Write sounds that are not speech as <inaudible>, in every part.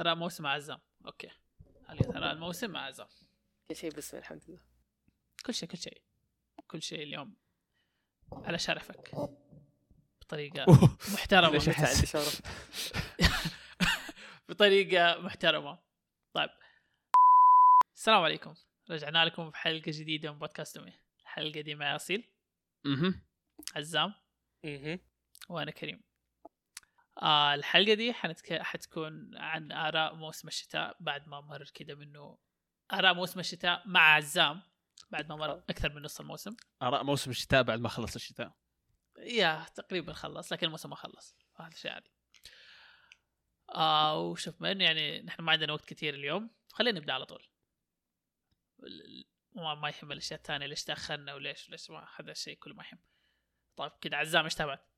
اراء موسم مع عزام. أوكي. حلقه اراء الموسم مع عزام. كل شيء باسم الحمد لله. كل شيء كل شيء. كل شيء اليوم. على شرفك. ليش؟ عندي شرف <laughs> بطريقة محترمة. طيب. السلام عليكم. رجعنا لكم في حلقه جديدة من بودكاست أمي. الحلقة دي معي أصيل. مهم. عزام. مهم. وأنا كريم. آه الحلقة دي حنتك... حتكون عن آراء موسم الشتاء بعد ما مر كذا منه آراء موسم الشتاء مع عزام بعد ما مر أكثر من نص الموسم. آراء موسم الشتاء بعد ما خلص الشتاء. يا تقريبا خلص لكن الموسم ما خلص. هذا شيء عادي آه وشوف بما إنه يعني نحن ما عندنا وقت كثير اليوم خلينا نبدأ على طول. ما, ما يهم الأشياء الثانية ليش تأخرنا وليش ليش ما هذا الشيء كله ما يهم. طيب كذا عزام إيش تابعت؟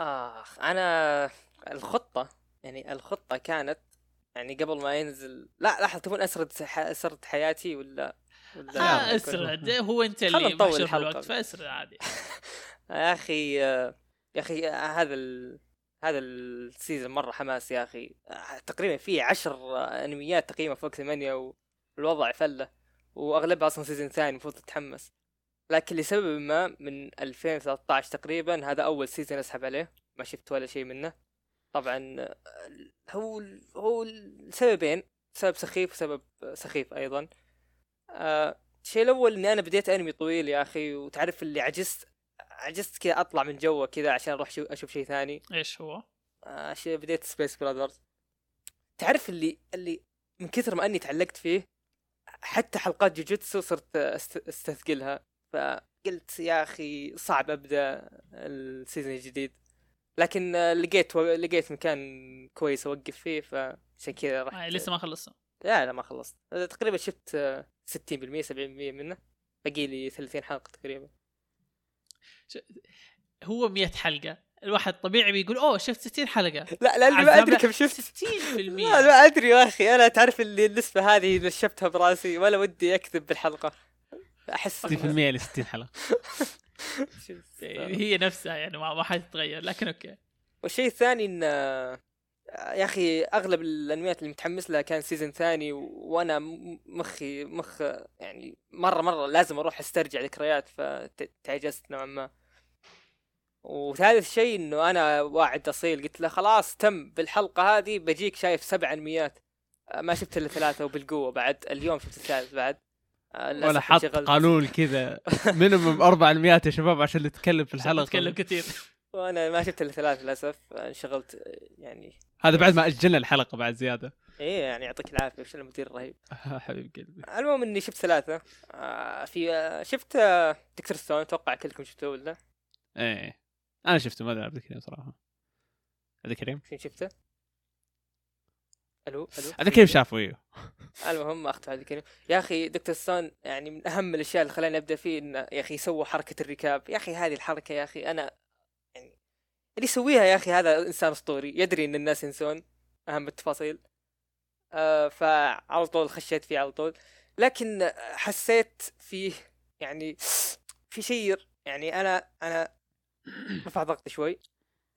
آخ أنا الخطة يعني الخطة كانت يعني قبل ما ينزل لا لحظة تبون أسرد ح- أسرد حياتي ولا ولا آه أسرد. هو أنت اللي الحلقة. الوقت فأسرد عادي. <laughs> يا أخي آه، يا أخي آه، هذا ال... هذا السيزون مرة حماس يا أخي. آه، تقريبا في عشر أنميات تقييمها فوق ثمانية والوضع فلة وأغلبها أصلا season ثاني المفروض تتحمس. لكن لسبب ما من 2013 تقريبا هذا أول season أسحب عليه ما شفت ولا شيء منه. طبعا آه، هو هو سببين سبب سخيف وسبب سخيف أيضا. آه، الشيء الأول إني أنا بديت أنمي طويل يا أخي وتعرف اللي عجزت عجزت كذا أطلع من جوه كذا عشان أروح شو- أشوف شيء ثاني. إيش هو؟ شيء بديت Space Brothers تعرف اللي اللي من كثر ما أني تعلقت فيه حتى حلقات جوجوتسو صرت أستثقلها. فقلت يا أخي صعب أبدأ ال season الجديد. لكن آه، لقيت و... لقيت مكان كويس أوقف فيه فعشان كذا آه رحت. لسه ما خلصنا لا لا ما خلصت. آه، تقريبا شفت آه، 60% 70% منه. باقي لي 30 حلقة تقريبا. هو 100 حلقة. الواحد طبيعي بيقول أوه شفت 60 حلقة. لا لاني ما أدري كم شفت. 60% لا ما أدري يا أخي. أنا تعرف اللي النسبة هذه نشفتها براسي ولا ودي أكذب بالحلقة. أحس 60% ل 60 حلقة. <laughs> هي نفسها يعني ما ما حتتغير لكن okay. والشيء الثاني إن يا أخي أغلب الأنميات اللي متحمس لها كان season ثاني و- وأنا مخي مخ يعني مره مرة لازم أروح أسترجع ذكريات فتعجزت نوعا ما. وثالث شيء إنه أنا واعد أصيل قلت له خلاص تم بالحلقة هذه بجيك شايف سبع أنميات. ما شفت إلا ثلاثة وبالقوة بعد اليوم شفت الثالث بعد. ولا حط. قانون كذا. مينيمم أربع انميات يا شباب عشان نتكلم في الحلقة. نتكلم كثير. وأنا ما شفت إلا ثلاث للأسف انشغلت آه، يعني هذا بعد ما أجلنا الحلقة بعد زيادة. إيه يعني يعطيك العافية وش المدير الرهيب. <laughs> حبيب قلبي. المهم إني شفت ثلاثة. آه في آه شفت آه دكتور ستون أتوقع كلكم شفتوه ولا؟ إيه. أنا شفته ما أدري عبد الكريم صراحة. عبد الكريم؟ شفته؟ ألو ألو. عبد الكريم شافه إيوه؟ المهم اخت عبد الكريم يا أخي دكتور ستون يعني من أهم الأشياء اللي خلاني أبدأ فيه انه يا أخي سووا حركة الركاب. يا أخي هذه الحركة يا أخي أنا يعني اللي يسويها يا أخي هذا إنسان أسطوري. يدري إن الناس ينسون أهم التفاصيل. آه فعلى طول خشيت فيه على طول. لكن حسيت فيه يعني في شيء يعني أنا أنا <coughs> رفع ضغطي شوي.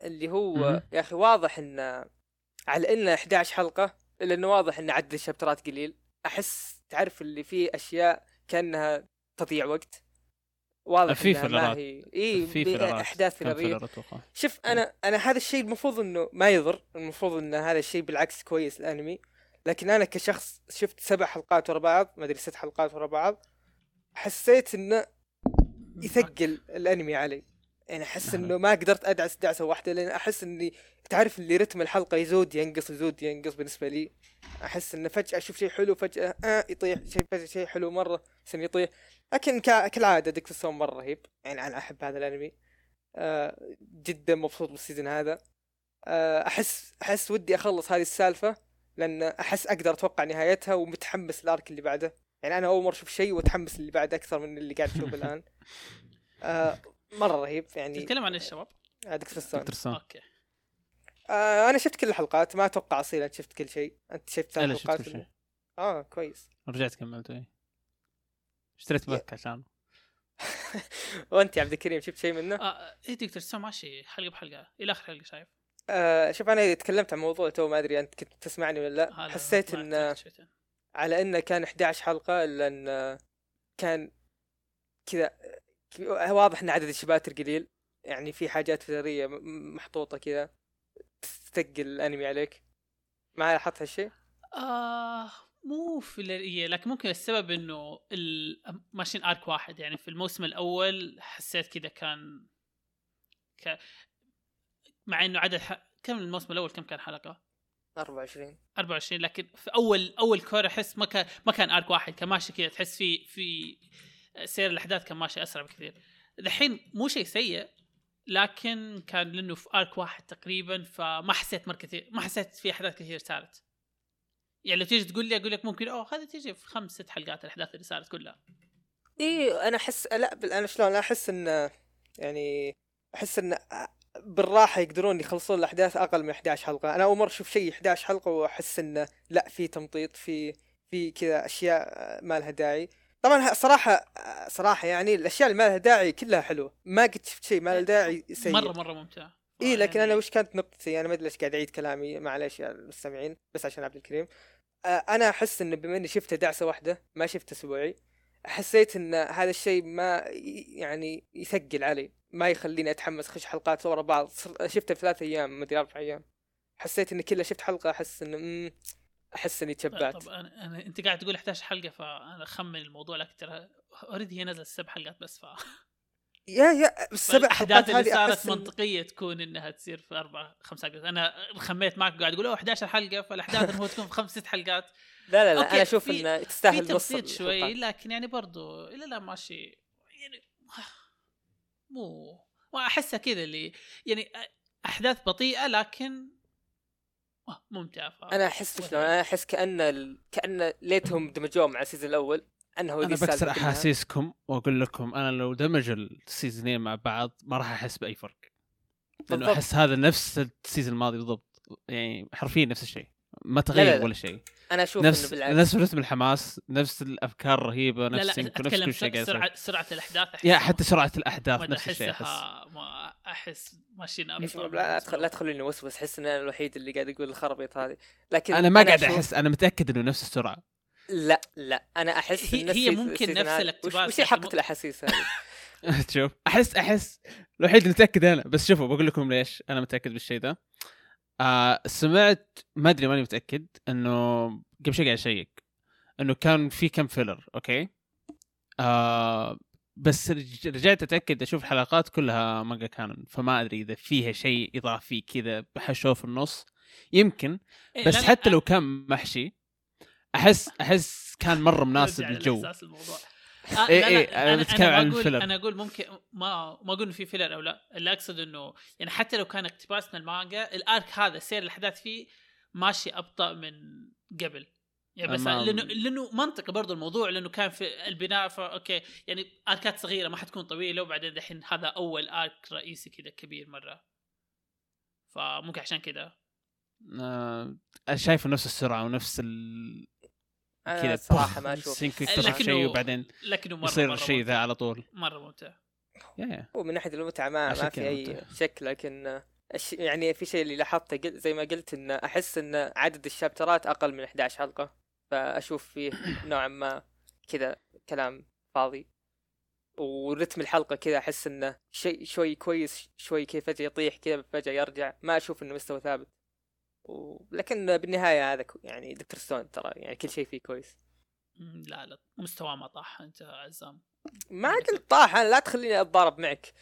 اللي هو. يا أخي واضح إن على إنه 11 حلقة الا انه واضح ان عدد الشابترات قليل. أحس تعرف اللي فيه أشياء كأنها تضيع وقت. واضح في فلرات. هي إي في. أحداث كان فلرية. فيلر أتوقع شوف أنا أنا هذا الشيء المفروض إنه ما يضر. المفروض إن هذا الشيء بالعكس كويس الانمي لكن أنا كشخص شفت سبع حلقات ورا بعض ما أدري ست حلقات ورا بعض حسيت إنه يثقل الأنمي علي. يعني أحس إنه ما قدرت ادعس دعسه واحدة لأن أحس اني تعرف اللي رتم الحلقة يزود ينقص يزود ينقص بالنسبة لي. أحس إنه فجأة أشوف شيء حلو فجأة آه يطيح شيء فجأة شيء حلو مرة إنه يطيح. لكن كا- كالعادة دكتور ستون مرة رهيب يعني أنا أحب هذا الأنمي. آه جدا مبسوط بال season هذا. آه احس أحس ودي أخلص هذه السالفة لأن أحس أقدر أتوقع نهايتها ومتحمس ال arc اللي بعده. يعني أنا أول مرة أشوف شيء وأتحمس اللي بعده أكثر من اللي قاعد أشوفه الآن. <laughs> آه مرة رهيب يعني تتكلم عن إيش شباب؟ آه، دكتور ستون دكتور ستون okay. آه أنا شفت كل الحلقات ما أتوقع أصيل أنت شفت كل شيء. أنت شفت ثلاث لا، شفت حلقات كل شيء. آه كويس. رجعت كملته إيه. اشتريت pack عشان. <laughs> وأنت يا عبد الكريم شفت شيء منه؟ آه إيه دكتور ستون ماشي حلقة بحلقة إلى آخر حلقة شايف. آه شوف أنا تكلمت عن موضوع تو ما أدري أنت كنت تسمعني ولا لا. حسيت إن. على إنه كان 11 حلقة لأن كان كذا واضح إن عدد ال chapters قليل. يعني في حاجات filler ية محطوطة كذا تثقل الأنمي عليك. ما لاحظت هالشيء؟ آه مو filler ية لكن ممكن السبب إنه ال- ماشيين arc واحد. يعني في الموسم الأول حسيت كذا كان ك... مع إنه عدد ح... كم الموسم الأول كم كان حلقة؟ 24 24 لكن في أول أول كور أحس ما كان ما كان آرك واحد. كان ماشي كذا تحس في في سير الأحداث كان ماشي أسرع بكثير. دحين مو شيء سيء لكن كان لأنه في ارك واحد تقريبا فما حسيت مرة كثير ما حسيت في أحداث كثير صارت. يعني لو تيجي تقول لي أقول لك ممكن أوه هذه تيجي في خمس ست حلقات الأحداث اللي صارت كلها. إي أنا أحس لا أنا شلون أحس إن يعني أحس إن بالراحة يقدرون يخلصون الأحداث أقل من 11 حلقة. أنا أول مرة أشوف شيء 11 حلقة وأحس انه لا في تمطيط في في كذا أشياء ما لها داعي. طبعا صراحة صراحة يعني الأشياء اللي ما لها داعي كلها حلوة. ما قد شفت شيء ما له داعي سيء. مرة مرة ممتع إي لكن يعني أنا وش كانت نقطتي؟ أنا ما أدري ليش قاعد أعيد كلامي معليش يا المستمعين بس عشان عبد الكريم. أنا أحس انه بما إني شفته دعسة واحدة ما شفته أسبوعي حسيت إن هذا الشيء ما يعني يثقل علي. ما يخليني أتحمس خش حلقات ورا بعض شفته في ثلاث أيام ما أدري أربع أيام. حسيت اني كله شفت حلقة أحس انه أحس إني تشبعت طب أنا, أنا أنت قاعد تقول 11 حلقة فأنا أخمن الموضوع لكن ترى اوريدي هي نزلت سبع حلقات بس ف يا يا السبع حلقات هذه صارت منطقية تكون إنها تصير في أربع خمس حلقات. أنا خميت معك قاعد أقول أوه 11 حلقة. فالأحداث المفروض تكون في خمس ست حلقات. لا لا لا أنا أشوف في- انه في تستاهل نص تبسيط شوي. لكن يعني برضو إلى لا ماشي يعني مو ما احسها كذا اللي يعني أحداث بطيئة لكن آه، ممتعه ف... أنا أحس شلون؟ أنا أحس كأن ال... كأن ليتهم دمجوه مع ال season الأول. أنه أنا بكسر. أحاسيسكم وأقول لكم أنا لو دمجوا ال season ين مع بعض ما راح أحس بأي فرق. لأنه. أحس هذا نفس ال season الماضي بالضبط. يعني حرفيا نفس الشيء. ما لا تغير لا. ولا شيء. أنا أشوف إنه نفس بالعكس. نفس رتم الحماس نفس الأفكار الرهيبه لا نفس لا يمكن نفس كل شيء قاعد سرعه سرعة الأحداث أحس يا حتى سرعة الأحداث ما نفس الشيء أحس. ما أحس ماشيين لا لا تخلوني وسوس. أحس إن أنا الوحيد اللي قاعد يقول الخرابيط هذه. لكن أنا ما قاعد أشوف- أحس أنا متأكد إنه نفس السرعة. لا لا. أنا أحس هي- هي ممكن نفس الاقتباس، وش, مو- الأحاسيس هذه؟ <laughs> <laughs> تشوف احس أحس الوحيد اللي متأكد أنا. بس شوفوا بقول لكم ليش أنا متأكد بالشيء ده. آه سمعت ما أدري ماني متأكد إنه قبل شوي قاعد ا check إنه كان في كم filler okay؟ آه بس رج- رجعت أتأكد أشوف الحلقات كلها مانجا canon فما أدري إذا فيها شيء إضافي كذا بحشوه في النص. يمكن إيه، بس حتى لو كان محشي أحس أحس كان مرة مناسب للجو. آه إيه لا إيه، أنا بتكلم عن ال filler. أنا أقول ممكن ما ما أقول إنه في filler أو لا اللي أقصد إنه يعني حتى لو كان اقتباس من المانجا ال arc هذا سير الاحداث فيه ماشي أبطأ من قبل يعني بس أمام. لأنه لأنه منطقي برضو الموضوع لأنه كان في البناء فا okay يعني arc ات صغيرة ما حتكون طويلة وبعدين دحين هذا أول arc رئيسي كذا كبير مرة فممكن عشان كذا آه شايفه نفس السرعة ونفس ال كذا صراحة ما أشوف. سينك شيء وبعدين لكنه مره يصير الشيء. ذا على طول. مرة ممتع. هو من ناحية المتعة ما, ما في أي ممتع. شك لكن آه، الش... يعني في شيء اللي لاحظته. زي ما قلت إن أحس إن عدد الشابترات أقل من 11 حلقة. فأشوف فيه نوعا ما كذا كلام فاضي. ورتم الحلقة كذا أحس انه شيء شوي كويس شوي كذا فجأة يطيح كذا فجأة يرجع. ما أشوف إنه مستوى ثابت. و... لكن بالنهاية هذا يعني دكتور ستون ترى يعني كل شيء فيه كويس. لا لا مستواه ما طاح انت عزام. ما قلت طاح أنا لا تخليني أتضارب معك.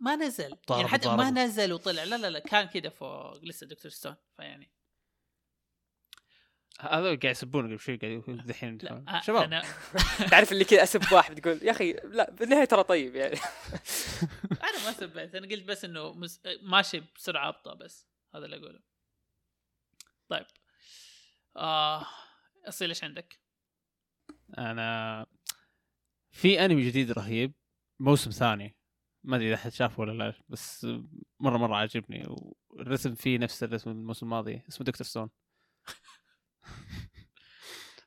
ما نزل يعني حتى ما. نزل وطلع. لا لا لا كان كذا فوق لسه دكتور ستون فيعني. هذا قاعد يسبون قبل شوي قاعد يقول دحين لا آه، شباب. أنا <laughs> تعرف اللي كذا أسب واحد تقول يا أخي لا بالنهاية ترى طيب يعني. <laughs> أنا ما سبيت أنا قلت بس إنه مس... ماشي بسرعة أبطأ بس هذا اللي أقوله. طيب آه أصيل إيش عندك؟ أنا في أنمي جديد رهيب موسم ثاني ما أدري إذا احد شافه ولا لا بس مرة مرة عاجبني والرسم فيه نفس الرسم الموسم الماضي اسمه دكتور ستون <laughs>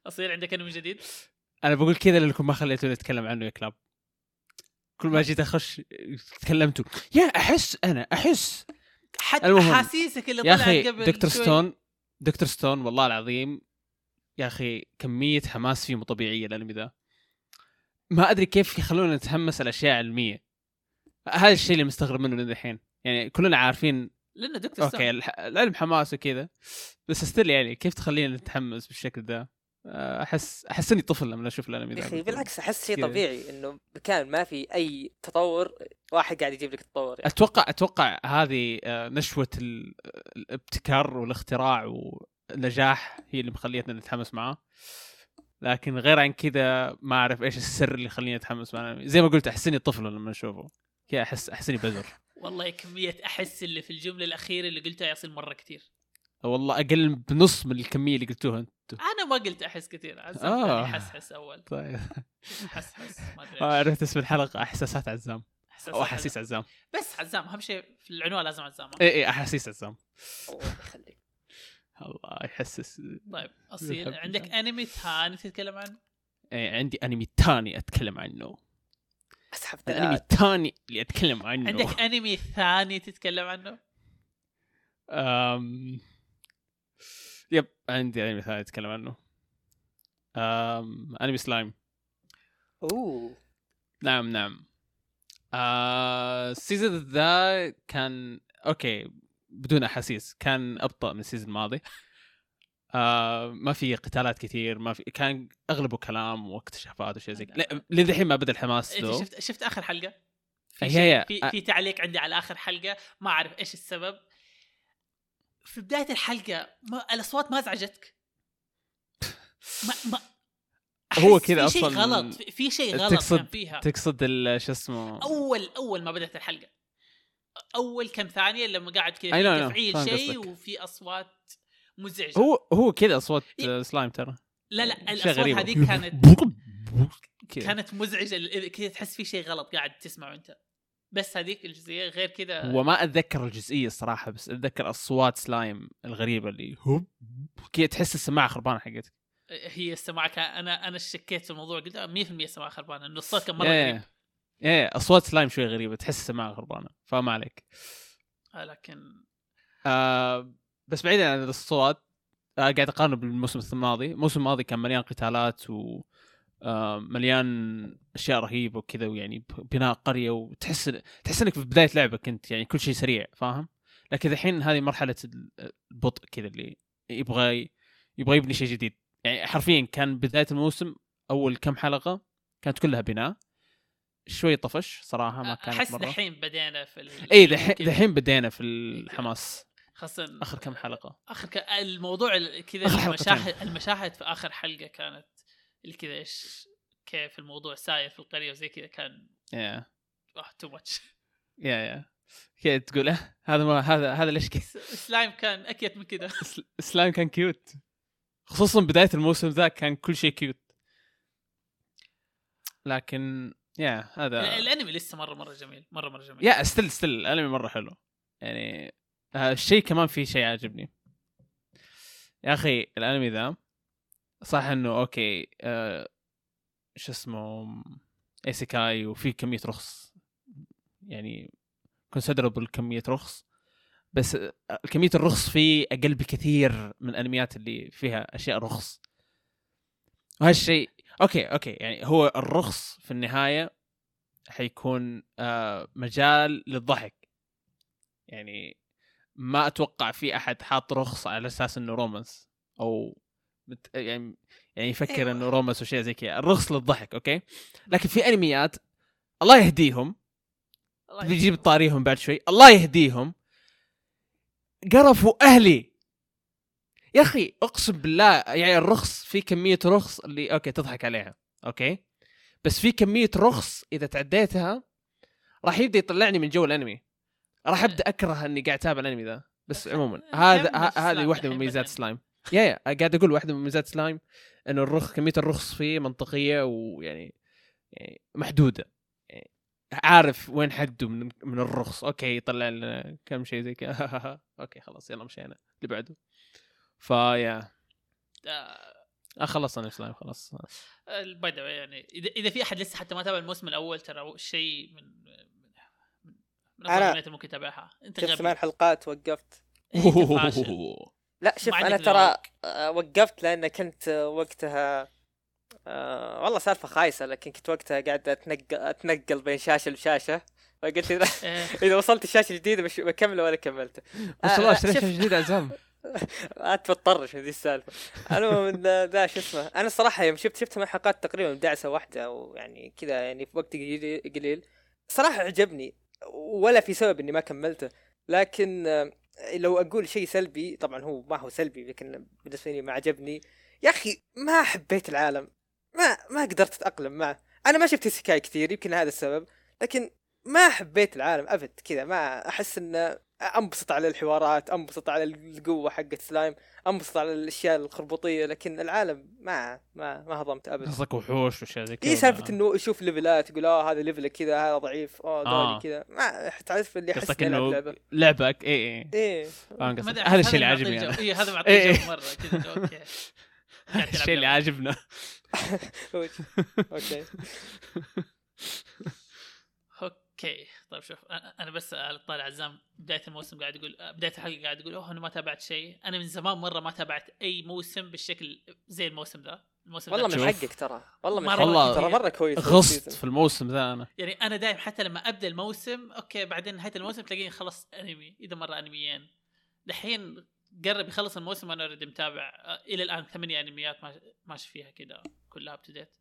أصيل عندك أنمي جديد؟ أنا بقول كذا لأنكم ما خليتوني أتكلم عنه يا كلاب كل ما جيت أخش تكلمتوا يا أحس أنا أحس حتى. أحاسيسك اللي يا طلعت أخي قبل دكتور شوي. ستون دكتور ستون والله العظيم يا أخي كمية حماس فيه مو طبيعية الأنمي ذا. ما أدري كيف يخلونا نتحمس على اشياء علميه هذا الشيء اللي مستغرب منه للحين. يعني كلنا عارفين لأنه دكتور okay ستون. الح- العلم حماس وكذا. بس still يعني كيف تخلينا نتحمس بالشكل ذا؟ أحس أحس إني طفل لما أشوف الأنمي يا ذا أخي بالعكس أحس شيء. طبيعي إنه مكان ما في أي تطور واحد قاعد يجيب لك تطور يعني. أتوقع أتوقع هذه آه، نشوة ال- الابتكار والاختراع والنجاح هي اللي مخليتنا نتحمس معاه لكن غير عن كذا ما أعرف إيش السر اللي يخليني أتحمس مع الأنمي. زي ما قلت احسني طفل لما أشوفه كذا أحس احسني بزر <laughs> والله كمية أحس اللي في الجملة الأخيرة اللي قلتها يصل مرة كثير والله أقل بنص من الكمية اللي قلتوها أنتم أنا ما قلت أحس كثير عزام آه. آه. حسحس أول. <laughs> طيب. حسحس ما أدري <laughs> آه،. عرفت اسم الحلقة أحساسات عزام. أو أحاسيس عزام. بس عزام أهم شيء في العنوان لازم عزام. اي اي أحاسيس عزام. الله يخليك. الله يحسس. طيب أصيل. عندك. أنمي ثاني تتكلم عنه؟ إيه عندي أنمي تاني أتكلم عنه. أسحب الانمي الثاني اللي أتكلم عنه. عندك أنمي ثاني تتكلم عنه؟ أم... يب عندي انمي ثاني أتكلم عنه. أم... انمي سلايم أوه. نعم نعم. آه... ال season ذا كان okay بدون أحاسيس كان أبطأ من ال season الماضي آه... ما في قتالات كثير ما في كان أغلبه كلام واكتشافات وشيء زي كذا. للحين ما بدأ الحماس انت ذو شفت شفت آخر حلقة؟ في هي- هي. في, في تعليق عندي على آخر حلقة ما أعرف إيش السبب. في بداية الحلقة ما الأصوات ما أزعجتك ما ما هو كذا في شيء غلط في- شيء غلط تقصد- كان فيها تقصد ال- شو اسمه اول أول ما بدأت الحلقة أول كم ثانية لما قاعد كذا في I know. تفعيل شيء. وفي أصوات مزعجة هو هو كذا أصوات إيه. آه، سلايم ترى لا لا الأصوات. هذيك كانت. <laughs> كانت مزعجة كذا تحس في شيء غلط قاعد تسمعه أنت بس هذيك الجزئية غير كذا. وما أتذكر الجزئية الصراحه بس أتذكر أصوات سلايم الغريبة اللي هوب كذا تحس السماعة خربانة حقتك. هي السماعة كان أنا أنا شكيت في الموضوع قلت آه، 100% السماعه خربانة إنه الصوت كان مرة إيه. غريب. إيه أصوات سلايم شوي غريبة تحس السماعة خربانة فما عليك. آه، لكن آه بس بعيدا عن الأصوات آه قاعد اقارنه بالموسم الماضي. الموسم الماضي كان مليان قتالات و آه مليان أشياء رهيبة وكذا ويعني بناء قرية وتحس تحس إنك في بداية لعبة كنت يعني كل شيء سريع فاهم؟ لكن الحين هذه مرحلة ال- البطء كذا اللي يبغى يبغى يبني شيء جديد. يعني حرفيا كان بداية الموسم أول كم حلقة كانت كلها بناء. شوي طفش صراحة ما كانت أحس دحين بدينا في ال- إي دحين. دحين بدينا في الحماس. خاصة آخر كم حلقة. آخر ك... الموضوع ال- كذا. المشاهد المشاهد في آخر حلقة كانت اللي كذا إيش كيف الموضوع ساير في القرية وزي كذا كان yeah too much yeah yeah كذا تقول "أه، هذا ما هذا هذا ليش كذا <laughs> سلايم كان أكيت من كذا. <laughs> سل- سلايم كان cute خصوصا بداية الموسم ذا كان كل شيء cute لكن yeah هذا الأنمي لسه مرة مرة جميل مرة مرة جميل. yeah still still الأنمي مرة حلو. يعني آه، الشيء كمان في شيء عاجبني. يا أخي الأنمي ذا صح إنه okay آه شو اسمه isekai وفي كمية رخص يعني considerable كمية رخص بس آه، كمية الرخص فيه أقل بكثير من الأنميات اللي فيها أشياء رخص. وهالشيء okay okay يعني هو الرخص في النهاية حيكون آه مجال للضحك. يعني ما أتوقع في أحد حاط رخص على أساس إنه romance أو مت يعني يعني يفكر أيوة. إنه romance وشيء زي كذا الرخص للضحك okay؟ لكن في أنميات الله يهديهم الله بيجيب طاريهم بعد شوي الله يهديهم. قرفوا أهلي. يا أخي أقسم بالله يعني الرخص في كمية رخص اللي okay تضحك عليها okay؟ بس في كمية رخص إذا تعديتها راح يبدأ يطلعني من جو الأنمي. راح أبدأ أكره إني قاعد أتابع الأنمي ذا. بس عموما هذا هذه واحدة من بدأنا؟ slime. yeah yeah قاعد أقول واحدة من مميزات سلايم إنه الرخ كمية الرخص فيه منطقية ويعني يعني محدودة. يعني عارف وين حده من من الرخص. okay يطلع لنا كم شيء زي كذا. <laughs> okay خلاص يلا مشينا. اللي بعده. ف yeah آه، آه خلص أنا سلايم خلاص. by the يعني إذا إذا في أحد لسه حتى ما تابع الموسم الأول ترى شيء من من من اللي ممكن تتابعها أنت شفت ثمان حلقات وقفت. <laughs> <laughs> لا شوف أنا ترى. آه، وقفت لأن كنت وقتها آه والله سالفة خايسة لكن كنت وقتها قاعد اتنقل أتنقل بين شاشة لشاشة. فقلت إذا <laughs> إيه، <laughs> إذا وصلت الشاشه الجديده بش بكمله ولا كملته ما شاء الله اشتريت. شاشة جديدة عزام <laughs> لا تتطرش ذي السالفة. المهم ذا شو اسمه أنا الصراحة يوم شفت شفت ثمان حلقات تقريبا بدعسه واحدة ويعني كذا يعني في وقت قليل قليل. صراحة عجبني ولا في سبب إني ما كملته لكن آه، لو أقول شيء سلبي طبعا هو ما هو سلبي لكن بالنسبة لي ما عجبني. يا أخي ما حبيت العالم. ما ما قدرت أتأقلم معه. أنا ما شفت سكاي كثير يمكن هذا السبب. لكن ما حبيت العالم أبد كذا ما أحس إنه أنبسط على الحوارات أنبسط على القوة حقت سلايم أنبسط على الأشياء الخربطية لكن العالم ما ما ما هضمت ابدا قصدك وحوش وأشياء زي كذا. اي سالفة إنه يشوف levelات يقول آه هذا level ه كذا هذا ضعيف آه آه. دولي كذا. ما تعرف اللي يحس إنه لعبة. لعبك إي إي. قصدك أدري، هذا الشيء اللي عاجبني إي هذا إيه، معطيه <laughs> إيه. جو مرة كذا okay. <laughs> الشيء اللي. عاجبنا. <laughs> أوكي. أوكي طيب شوف أنا أنا بس طالع عزام بداية الموسم قاعد يقول بداية الحلقة قاعد يقول أوه أنا ما تابعت شيء. أنا من زمان مرة ما تابعت أي موسم بالشكل زي الموسم ذا. الموسم والله ذا. من. حقك ترى. والله من مرة حقك. ترى مرة كويس غصت في الموسم ذا أنا. يعني أنا دايم حتى لما أبدأ الموسم okay بعدين نهاية الموسم تلاقيني خلص أنمي إذا مرة أنميين. دحين قرب يخلص الموسم وأنا already متابع آه، إلى الآن ثمانية أنميات ماش- ماشي فيها كذا كلها up to date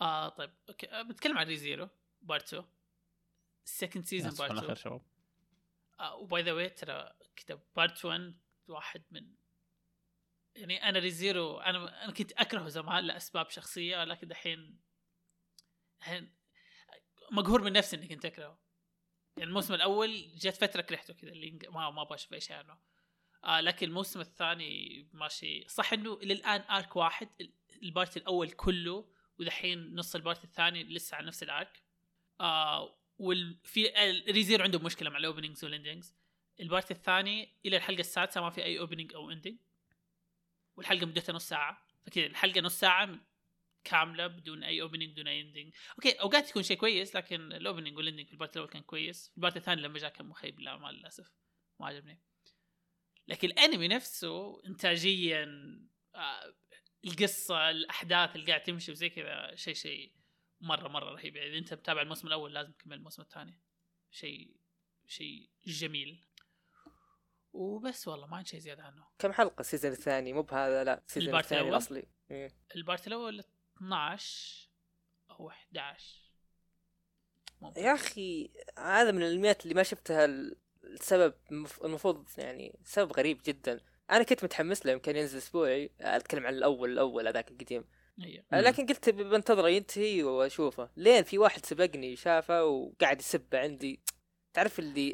آه طيب okay آه، بتكلم عن Re:Zero part 2 second season part الخير 2 شباب. آه و by the way ترى كذا part 1 واحد من يعني أنا Re:Zero أنا أنا كنت أكرهه زمان لأسباب شخصية لكن دحين الحين مقهور من نفسي إني كنت أكرهه. يعني الموسم الأول جت فترة كرهته كذا اللي ما ما أبغى أشوف أي شيء عنه. آه لكن الموسم الثاني ماشي. صح إنه إلى الآن arc واحد ال- ال part الأول كله ودحين نص ال part الثاني لسه على نفس ال arc آه والفي Re:Zero عنده مشكلة مع ال openings وال endings ال part الثاني إلى الحلقة السادسة ما في أي opening أو ending والحلقة مدتها نص ساعة. فكذا الحلقة نص ساعة كاملة بدون أي opening بدون أي ending okay أوقات يكون شيء كويس لكن ال opening وال ending في ال part الأول كان كويس. ال part الثاني لما جاء كان مخيب للآمال للأسف. ما عجبني. لكن الأنمي نفسه انتاجيا آه القصة الأحداث اللي قاعد تمشي وزي كذا شيء شيء مرة مرة رهيب إذا أنت متابع الموسم الأول لازم تكمل الموسم الثاني. شيء شيء جميل. وبس والله ما عندي شيء زيادة عنه. كم حلقة ال season الثاني؟ مو بهذا لا ال season الثاني؟ الأصلي. إيه. ال part الأول 12 أو 11 ممكن. يا أخي هذا من الانميات اللي ما شفتها السبب المف- المفروض يعني سبب غريب جدا. أنا كنت متحمس له يمكن ينزل أسبوعي. أتكلم عن الأول الأول هذاك القديم. لكن قلت بنتظره ينتهي واشوفه. لين في واحد سبقني شافه وقاعد يسب عندي. تعرف اللي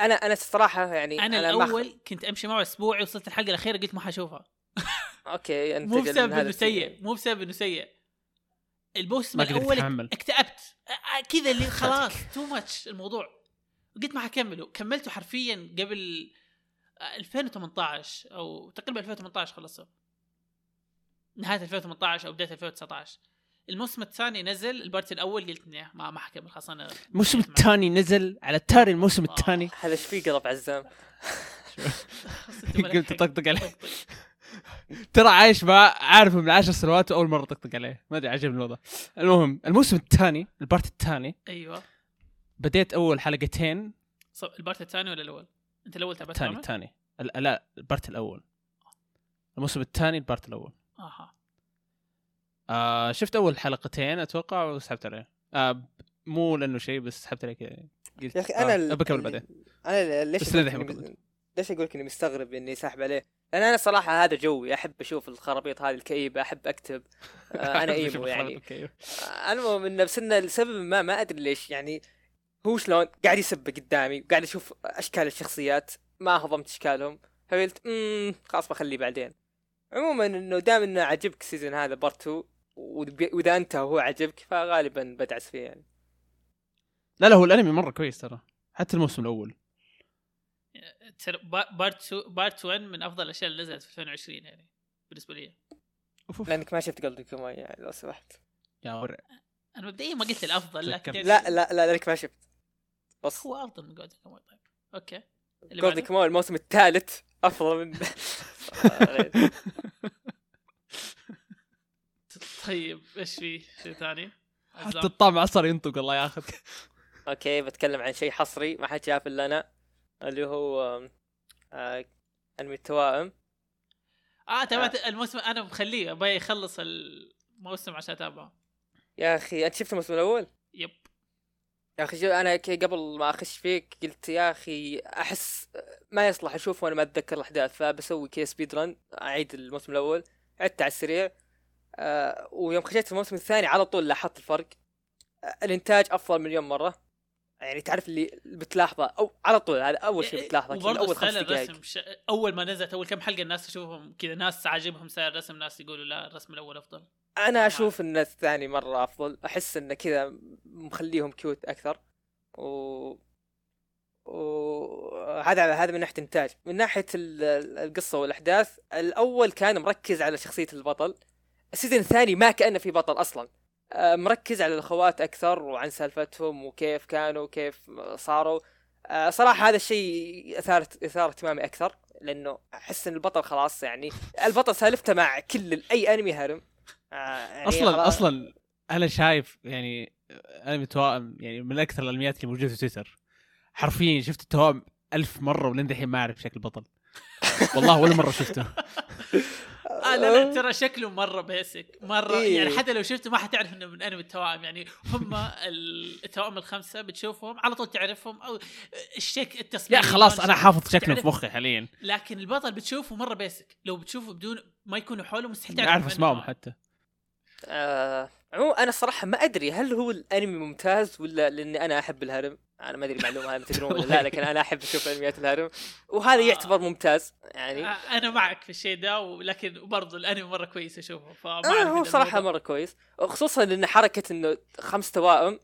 أنا أنا الصراحه يعني أنا أخ- الأول كنت أمشي معه اسبوعي وصلت الحلقة الأخيرة قلت ما حشوفها. أوكي أنت مو بسبب إنه. سيء. مو بسبب إنه سيء. الموسم ما الأول. اكتئبت. آه، آه، كذا اللي <laughs> خلاص too much الموضوع. قلت ما حكمله. كملته حرفيا قبل آه، 2018 أو تقريبا 2018 خلصه نهاية 2018 أو بداية 2019 الموسم الثاني نزل ال part الأول قلت إني ما ما حكمل خلاص أنا <laughs> الموسم الثاني نزل على طاري الموسم. الثاني. <laughs> هذا إيش فيه قلب عزام؟ قلت. طقطق عليه. ترى عايش مع عارفه من عشر سنوات وأول مرة طقطق عليه. ما أدري عجبني الوضع. المهم الموسم الثاني ال part الثاني أيوه. بديت أول حلقتين. صب ال part الثاني ولا الأول؟ أنت الأول تابعت الثاني؟ الثاني. ال- لا البارت الأول. الموسم الثاني ال part الأول. أها. آه شفت أول حلقتين أتوقع وسحبت عليه. آه مو لأنه شيء بس سحبت عليه كذا قلت يا أخي أنا آه بكمل بعدين. أنا ليش بس للحين كملت. ليش أقول لك إني مستغرب إني ساحب عليه؟ لأن أنا صراحة هذا جوي أحب أشوف الخرابيط هذه الكئيبة أحب أكتئب. آه أنا <laughs> emo يعني. آه، المهم انه بس انه لسبب ما ما أدري ليش يعني هو شلون قاعد يسب قدامي وقاعد أشوف أشكال الشخصيات ما هضمت إشكالهم. فقلت أمم خلاص بخليه بعدين. عموما إنه دام إنه عجبك ال season هذا part 2 وب- وإذا انت وهو عجبك فغالبا بدعس فيه يعني. لا لا هو الأنمي مرة كويس ترى حتى الموسم الأول. ترى pa- part 2 part 1 من أفضل الأشياء اللي نزلت في 2020 يعني بالنسبة لي. أوف أوف. لأنك ما شفت Golden Kamuy يعني لو سمحت. يا ورع. أنا مبدئيا ما قلت الأفضل لكن لا لا لا لأنك ما شفت. بس. هو أفضل من Golden Kamuy طيب. okay. بعده؟ Kamuy الموسم الثالث أفضل من <laughs> طيب إيش في شيء ثاني؟ حتى؟ الطعم عصر ينطق الله ياخذك okay بتكلم عن شيء حصري ما حد شاف إلا أنا اللي هو آه، أنمي التوائم آه تابعت الموسم أنا مخليه أبغى يخلص الموسم عشان أتابعه يا أخي أنت شفت الموسم الأول؟ yep يا أخي أنا قبل ما أخش فيك قلت يا أخي أحس ما يصلح أشوفه وأنا ما أتذكر الأحداث فبسوي كذا speed run أعيد الموسم الأول عدت على السريع آه ويوم خشيت في الموسم الثاني على طول لاحظت الفرق. آه الإنتاج أفضل مليون مرة. يعني تعرف اللي بتلاحظه أو على طول هذا أول شيء بتلاحظه كذا، وبرضه أول خمس دقائق. ش... أول ما نزلت أول كم حلقة الناس تشوفهم كذا ناس عاجبهم style الرسم ناس يقولوا لا الرسم الأول أفضل. أنا أشوف إن الثاني مرة أفضل. أحس انه كذا مخليهم cute أكثر. و وهذا هذا من ناحية انتاج من ناحية ال- ال- القصة والأحداث الأول كان مركز على شخصية البطل. السيزون الثاني ما كأنه في بطل أصلا. آه، مركز على الأخوات أكثر وعن سالفتهم وكيف كانوا وكيف صاروا. آه، صراحة هذا الشيء اثار اثار اهتمامي أكثر لأنه أحس إن البطل خلاص يعني البطل سالفته مع كل أي أنمي هرم آه، يعني أصلا أصلا أنا شايف يعني انمي توائم يعني من أكثر الانميات اللي موجودة في تويتر. حرفيا شفت التوائم ألف مرة ولين دحين ما أعرف شكل البطل. والله ولا مرة شفته. <laughs> آه لا لا ترى شكله مرة بيسك مرة إيه. يعني حتى لو شفته ما حتعرف إنه من انمي التوائم. يعني هم <laughs> التوائم الخمسة بتشوفهم على طول تعرفهم أو الشك التصميم يا خلاص أنا. حافظ شكله في مخي حاليا. لكن البطل بتشوفه مرة بيسك لو بتشوفه بدون ما يكونوا حوله مستحيل تعرف أعرف أسمائهم. حتى. آه عموما أنا الصراحه ما أدري هل هو الأنمي ممتاز ولا لأني أنا أحب الهرم. أنا ما أدري معلومة هذه تدرون ولا لا لكن أنا أحب أشوف أنميات الهرم. وهذا آه. يعتبر ممتاز يعني. آه، أنا معك في الشيء ده ولكن برضو الأنمي مرة كويس أشوفه فما آه هو صراحة مرة كويس. خصوصا لأن حركة إنه خمس توائم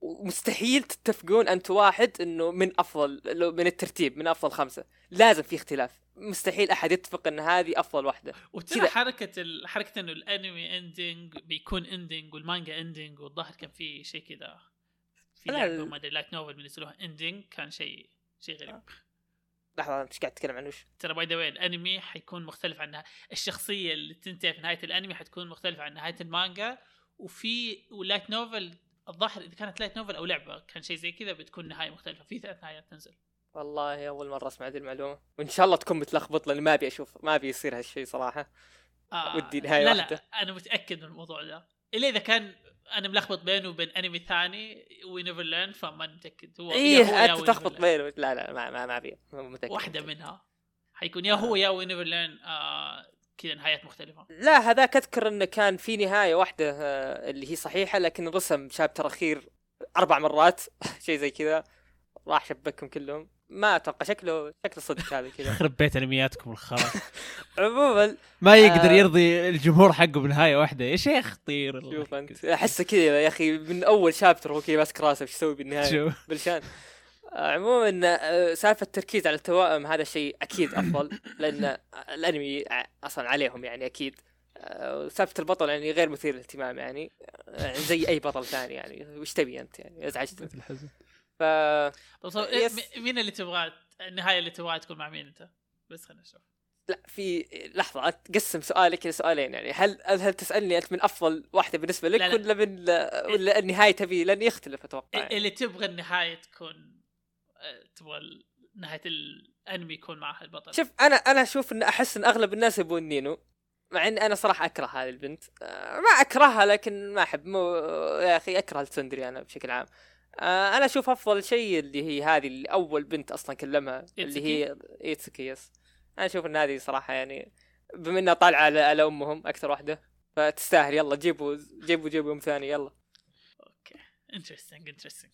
ومستحيل تتفقون انت واحد إنه من أفضل من الترتيب من أفضل خمسة. لازم في اختلاف. مستحيل أحد يتفق إن هذه أفضل واحدة. وترى. حركة ال... حركة إنه الأنمي ending بيكون ending والمانجا ending والظاهر كان في شيء كذا في لا، لعبة ما أدري light novel بينزلوها ending كان شيء شيء غريب. لحظة أنت إيش قاعد تتكلم عنه وش؟ ترى by the way الأنمي حيكون مختلف عن الشخصية اللي تنتهي في نهاية الأنمي حتكون مختلفة عن نهاية المانجا. وفي و light novel الظاهر إذا كانت light novel أو لعبة كان شيء زي كذا بتكون نهاية مختلفة في ثلاث نهايات تنزل. والله أول مرة أسمع هذه المعلومة. وإن شاء الله تكون متلخبط لأني ما أبي أشوف ما أبي يصير هالشيء صراحة. آه ودي نهاية لا واحدة. لا أنا متأكد من الموضوع ده. إلا إذا كان أنا ملخبط بينه وبين أنمي ثاني و Neverland فما متاكد هو إيه يا أنت تخبط. بينه. لا لا ما ما, ما أبي متأكد. واحدة منها. حيكون يا هو يا و Neverland آه كذا نهايات مختلفة. لا هذاك أذكر إنه كان في نهاية واحدة آه، اللي هي صحيحة لكن رسم chapter أخير أربع مرات <laughs> شيء زي كذا. راح شبكهم كلهم. ما أتوقع شكله شكله صدق هذا كذا. <laughs> يخرب بيت أنمياتكم الخرا. <laughs> عموما ما يقدر آه. يرضي الجمهور حقه بنهاية واحدة. يا شيخ طير شوف. أنت. أحسه كذا يا أخي من أول شابتر هو كذا ماسك راسه إيش يسوي بالنهاية؟ بلشان آه، عموما آه، سالفة التركيز على التوائم هذا شيء أكيد أفضل لأن الأنمي أصلا عليهم يعني أكيد. سالفه البطل يعني غير مثير للاهتمام يعني. آه، زي أي بطل ثاني يعني. وش تبي أنت يعني؟ ازعجت الحزن ف إيه، يس. مي- مين اللي تبغى النهاية اللي تبغاها تكون مع مين أنت؟ بس خلينا نشوف. لا في لحظة تقسم سؤالك إلى سؤالين يعني. هل هل تسألني أنت من أفضل واحدة بالنسبة لك لا، لا. ولا من ولا النهاية تبي؟ لأن يختلف أتوقع يعني. اللي تبغى النهاية تكون آه، تبغى ال- نهاية الأنمي يكون معها البطل شوف أنا أنا أشوف إن أحس إن أغلب الناس يبون نينو مع إن أنا صراحة أكره هذه البنت. آه، ما أكرهها لكن ما أحب. مو يا أخي أكره ال tsundere أنا بشكل عام. آه، أنا أشوف أفضل شيء اللي هي هذه اللي أول بنت أصلا كلمها اللي هي ايتسوكي yes أنا أشوف إن هذه صراحة يعني بما إنها طالعة على, على أمهم أكثر واحدة فتستاهل. يلا جيبوا جيبوا جيبوا ام ثاني يلا. okay interesting interesting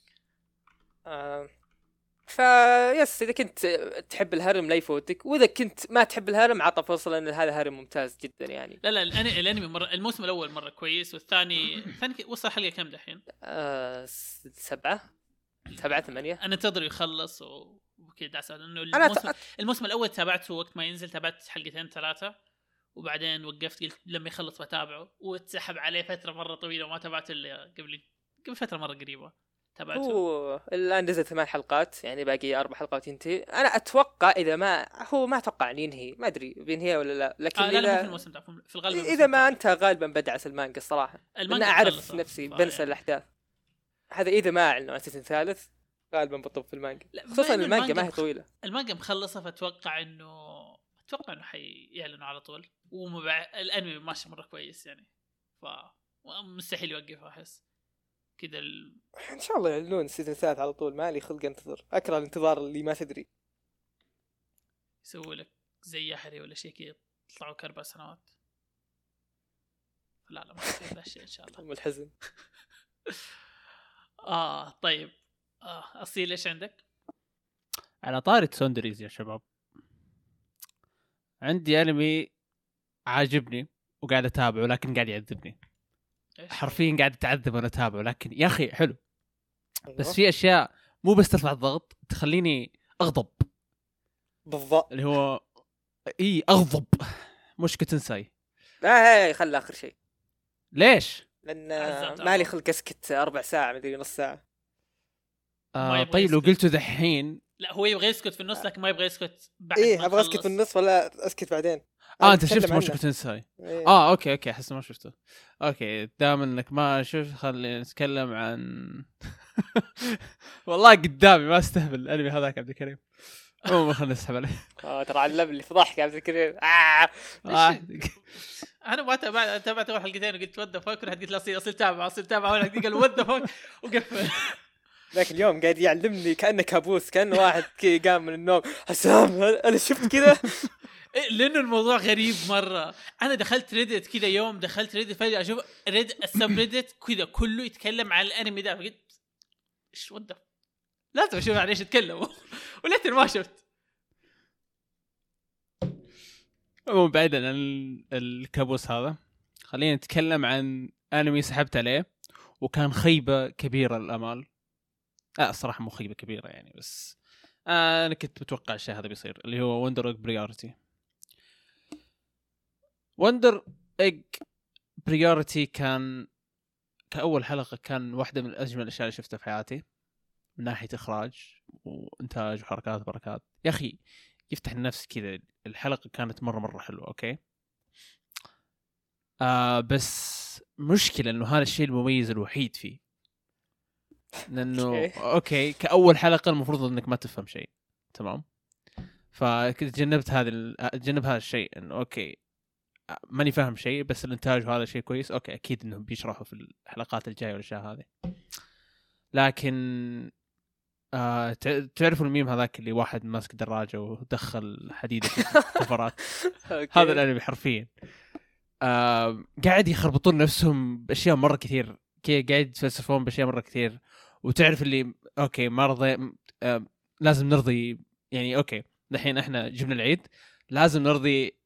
فيس إذا كنت تحب الهرم لا يفوتك وإذا كنت ما تحب الهرم عطى فرصه لأن هذا هرم ممتاز جدا يعني لا لا الأنمي مرة الموسم الأول مرة كويس والثاني الثاني وصل حلقة كم دحين؟ آه س- سبعة سبعة ثمانية أنا انتظر يخلص وكذا دعس لأنه الموسم. الموسم الأول تابعته وقت ما ينزل تابعت حلقتين ثلاثة وبعدين وقفت قلت لما يخلص بتابعه واتسحب عليه فترة مرة طويلة وما تابعته إلا قبل قبل فترة مرة قريبة تابعته. هو الآن نزل ثمان حلقات يعني باقي أربع حلقات ينتهي. أنا أتوقع إذا ما هو ما أتوقع ان ينهي ما أدري بينهي ولا لا لكن آه لا لا في الموسم في الغالب إذا ما انتهى غالبا بدعس المانجا الصراحة. المانجا أنا أعرف. نفسي فا بنسى يعني. الأحداث. هذا إذا ما أعلنوا عن season ثالث غالبا بطب في المانجا. خصوصا إنه المانجا ما هي طويلة. المانجا مخلصة فأتوقع إنه أتوقع إنه حيعلنوا على طول. ومبع... الأنمي ماشي مرة كويس يعني. ف مستحيل يوقف أحس. كذا ال... إن شاء الله يعلنون ال season الثالث على طول ما لي خلق انتظر. أكره الانتظار اللي ما تدري. يسوي لك زي يحري ولا شيء كذا يطلعوا أربع سنوات لا لا ما يصير ذا الشيء إن شاء الله. <laughs> أم الحزن. <laughs> آه طيب. آه أصيل إيش عندك؟ على طاري tsunderes يا شباب. عندي انمي عاجبني وقاعد أتابعه لكن قاعد يعذبني؟ حرفيا قاعد أتعذب وأنا اتابعه لكن يا أخي حلو بس أيوة. في أشياء مو بس ترفع الضغط تخليني أغضب بالضبط اللي هو إي أغضب مش كتنساي لا هي خلى آخر شيء ليش؟ لأن عزمت ما لي أبغى. خلق أسكت أربع ساعة مدري نص ساعة ما آه طيب لو. قلته دحين لا هو يبغى يسكت في النص لكن ما يبغى يسكت بعد إيه ما أبغى أسكت. في النص ولا أسكت بعدين آه أنت شفت. Mushoku Tensei إيه. آه okay okay أحس ما شفته. okay دام إنك ما شفت خلينا نتكلم عن <laughs> والله قدامي ما أستهبل. الانمي هذاك عبد الكريم. عموما خلينا نسحب عليه. <laughs> آه ترى علم لي فضحك يا عبد الكريم. آه. آه. <laughs> أنا ما تابعت تابعت أول حلقتين وقلت what the fuck رحت قلت له اصيل اصيل تابع اصيل تابع اول حلقه قال what the fuck وقفل. ذاك اليوم قاعد يعلمني كأنه كابوس كأنه واحد قام من النوم. حسام أنا شفت كذا؟ لأنه الموضوع غريب مرة. أنا دخلت Reddit كذا يوم دخلت Reddit فجأة أشوف Reddit ال subreddit كذا كله يتكلم عن الأنمي ده. فقلت إيش ود لازم أشوف عن إيش يتكلموا. <laughs> وليتني ما شفت. عموما بعيدا عن ال- الكابوس هذا خلينا نتكلم عن أنمي سحبت عليه وكان خيبة كبيرة للأمال. لا الصراحه مو خيبة كبيرة يعني بس آه أنا كنت متوقع الشيء هذا بيصير اللي هو Wonder Priority Wonder Egg Priority كان كأول حلقة كان واحدة من اجمل الأشياء اللي شفتها في حياتي. من ناحية إخراج وإنتاج وحركات وبركات. يا أخي يفتح النفس كذا. الحلقة كانت مرة مرة حلوة okay؟ آه بس مشكلة إنه هذا الشيء المميز الوحيد فيه. لأنه okay. okay كأول حلقة المفروض إنك ما تفهم شيء. تمام؟ فكنت تجنبت هذا تجنب هذا الشيء إنه okay ماني فاهم شيء بس الإنتاج وهذا شيء كويس. okay أكيد إنهم بيشرحوا في الحلقات الجاية والأشياء هذه. لكن آه تع- تعرفوا الميم هذاك اللي واحد ماسك دراجة ودخل حديدة في الكفرات. <laughs> هذا الأنمي حرفيا. آه قاعد يخربطون نفسهم بأشياء مرة كثير. okay قاعد يتفلسفون بأشياء مرة كثير. وتعرف اللي okay ما رضي آه لازم نرضي يعني okay دحين إحنا جبنا العيد. لازم نرضي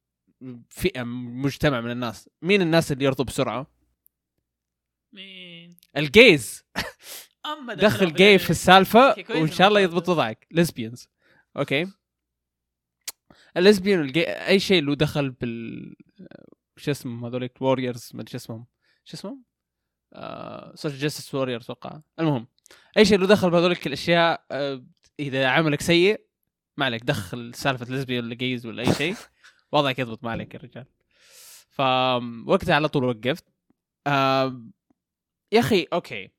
فئة مجتمع من الناس. مين الناس اللي يرضوا بسرعة؟ مين؟ ال gays. <laughs> أما دخل جاي في السالفة وإن شاء الله يضبط وضعك lesbians okay. ال lesbian وال gay أي شيء اللي دخل بال شو اسمهم هذوليك؟ warriors ما أدري شو اسمهم. شو اسمهم؟ social justice warriors أتوقع. المهم أي شيء اللي دخل بهذوليك الأشياء آه، إذا عملك سيء ما عليك. دخل سالفة lesbian ولا gays ولا أي شيء. <laughs> وضعك يضبط ما عليك يا رجال. فوقتها على طول وقفت. آم، يا أخي okay.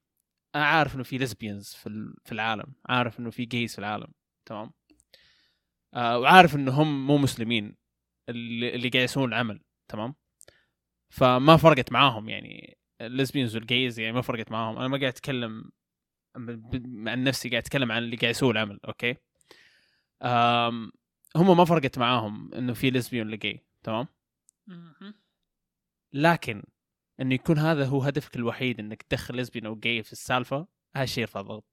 أنا عارف إنه في lesbians في في العالم. عارف إنه في gays في العالم. تمام؟ آه وعارف إنه هم مو مسلمين اللي, قاعد يسوون العمل. تمام؟ فما فرقت معاهم يعني. ال lesbians وال gays يعني ما فرقت معاهم. أنا ما قاعد أتكلم عن نفسي قاعد أتكلم عن اللي قاعد يسوون العمل. okay؟ هم ما فرقت معاهم إنه في lesbian ولا gay تمام. لكن إنه يكون هذا هو هدفك الوحيد إنك تدخل lesbian أو gay في السالفة هذا الشيء يرفع الضغط.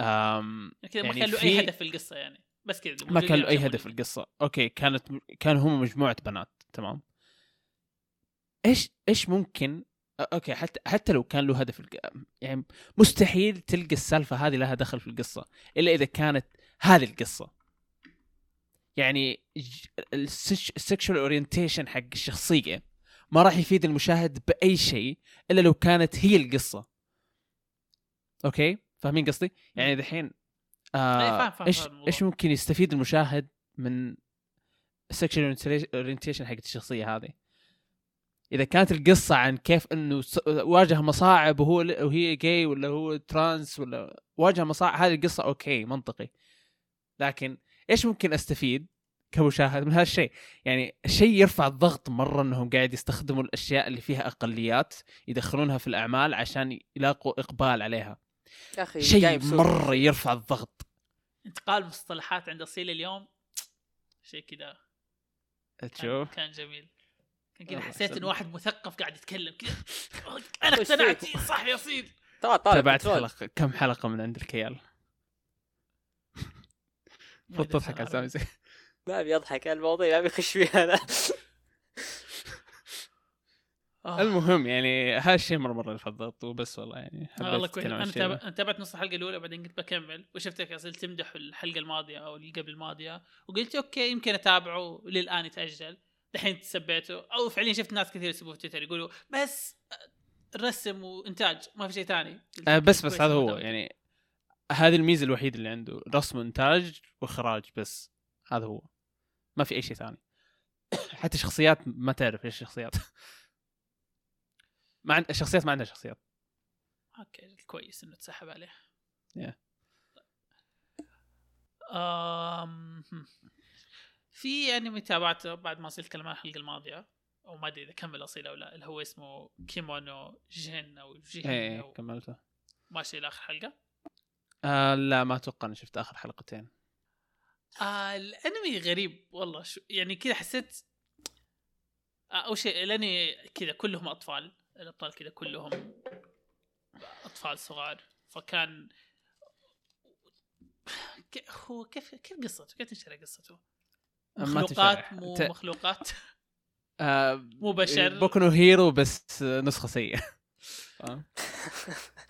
أم كذا ما يعني كان له في- أي هدف في القصة يعني. بس كذا ما كان له أي هدف في عشان القصة. okay كانت كانوا هم مجموعة بنات تمام؟ إيش إيش ممكن؟ okay حتى حتى لو كان له هدف يعني مستحيل تلقى السالفة هذه لها دخل في القصة إلا إذا كانت هذه القصة. يعني ال sexual orientation حق الشخصية ما راح يفيد المشاهد بأي شيء إلا لو كانت هي القصة. okay؟ فاهمين قصدي؟ يعني دحين آه إيش. إيش ممكن يستفيد المشاهد من ال sexual orientation حقت الشخصية هذه؟ إذا كانت القصة عن كيف إنه واجه مصاعب وهو وهي جاي ولا هو trans ولا واجه مصاعب هذه القصة okay منطقي. لكن إيش ممكن أستفيد كمشاهد من هذا الشيء؟ يعني الشيء يرفع الضغط مرة إنهم قاعد يستخدموا الأشياء اللي فيها أقليات يدخلونها في الأعمال عشان يلاقوا إقبال عليها. يا أخي شيء. مرة يرفع الضغط. انتقال مصطلحات عند أصيل اليوم شيء كذا. كان, تشوف كان جميل. كان كذا حسيت. انه واحد مثقف قاعد يتكلم كذا. <laughs> أنا اقتنعت؟ صح يا اصيل طلع طالع تابعت. حلقه كم حلقة من عند الكيال أدري تضحك. على سامي <laughs> ما ابي اضحك على المواضيع ما يخش فيها أنا <laughs> آه. المهم يعني هذا الشيء مرة مرة الضغط وبس والله يعني آه، والله حبيت كويس اتكلم عن أنا تابع... تابعت نص الحلقة الأولى بعدين قلت بكمل وشفتك اصل تمدح الحلقة الماضية أو اللي قبل الماضية وقلت أوكي يمكن أتابعه للآن يتأجل دحين سبيته أو فعليا شفت ناس كثير يسبوه في تويتر يقولوا بس رسم وإنتاج ما في شيء ثاني آه بس بس هذا هو. يعني هذه الميزة الوحيدة اللي عنده رسم وإنتاج وإخراج بس. هذا هو. ما في أي شيء ثاني. <coughs> حتى شخصيات ما تعرف إيش الشخصيات. <laughs> ما عند الشخصيات ما عندها شخصيات. أوكي كويس إنه تسحب عليه. Yeah. أم... في انمي تابعته بعد ما صرت اتكلم عن الحلقة الماضية أو ما أدري إذا كمل أصيل أو لا اللي هو اسمه Kemono Jihen أو Jihen إيه أو كملته. ماشي لاخر حلقة. آه لا ما أتوقع إني شفت آخر حلقتين آه الأنمي غريب والله شو يعني كذا حسيت آه أول شيء الأنمي كذا كلهم أطفال الأبطال كذا كلهم أطفال صغار فكان <sighs> هو كيف كيف قصته؟ كيف تنشرح قصته؟ مخلوقات. مو ت- مخلوقات <laughs> آه مو بشر Boku no Hero بس نسخة سيئة. <laughs> <laughs>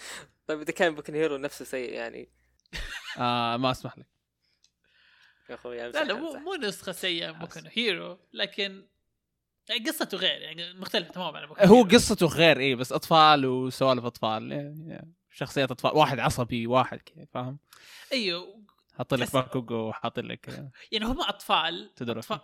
طيب إذا كان Boku no Hero نفسه سيء يعني. <laughs> آه ما أسمح لك. يا أخوي لا لا مو مو نسخة سيئة no Hero لكن يعني قصته غير يعني مختلفة تماما عن هو. قصته غير إيه بس أطفال وسوالف أطفال يعني شخصيات أطفال واحد عصبي واحد كذا فاهم؟ أيوه. حاط لك باكوغو وحاط لك <laughs> يعني هم أطفال تدرك. أطفال,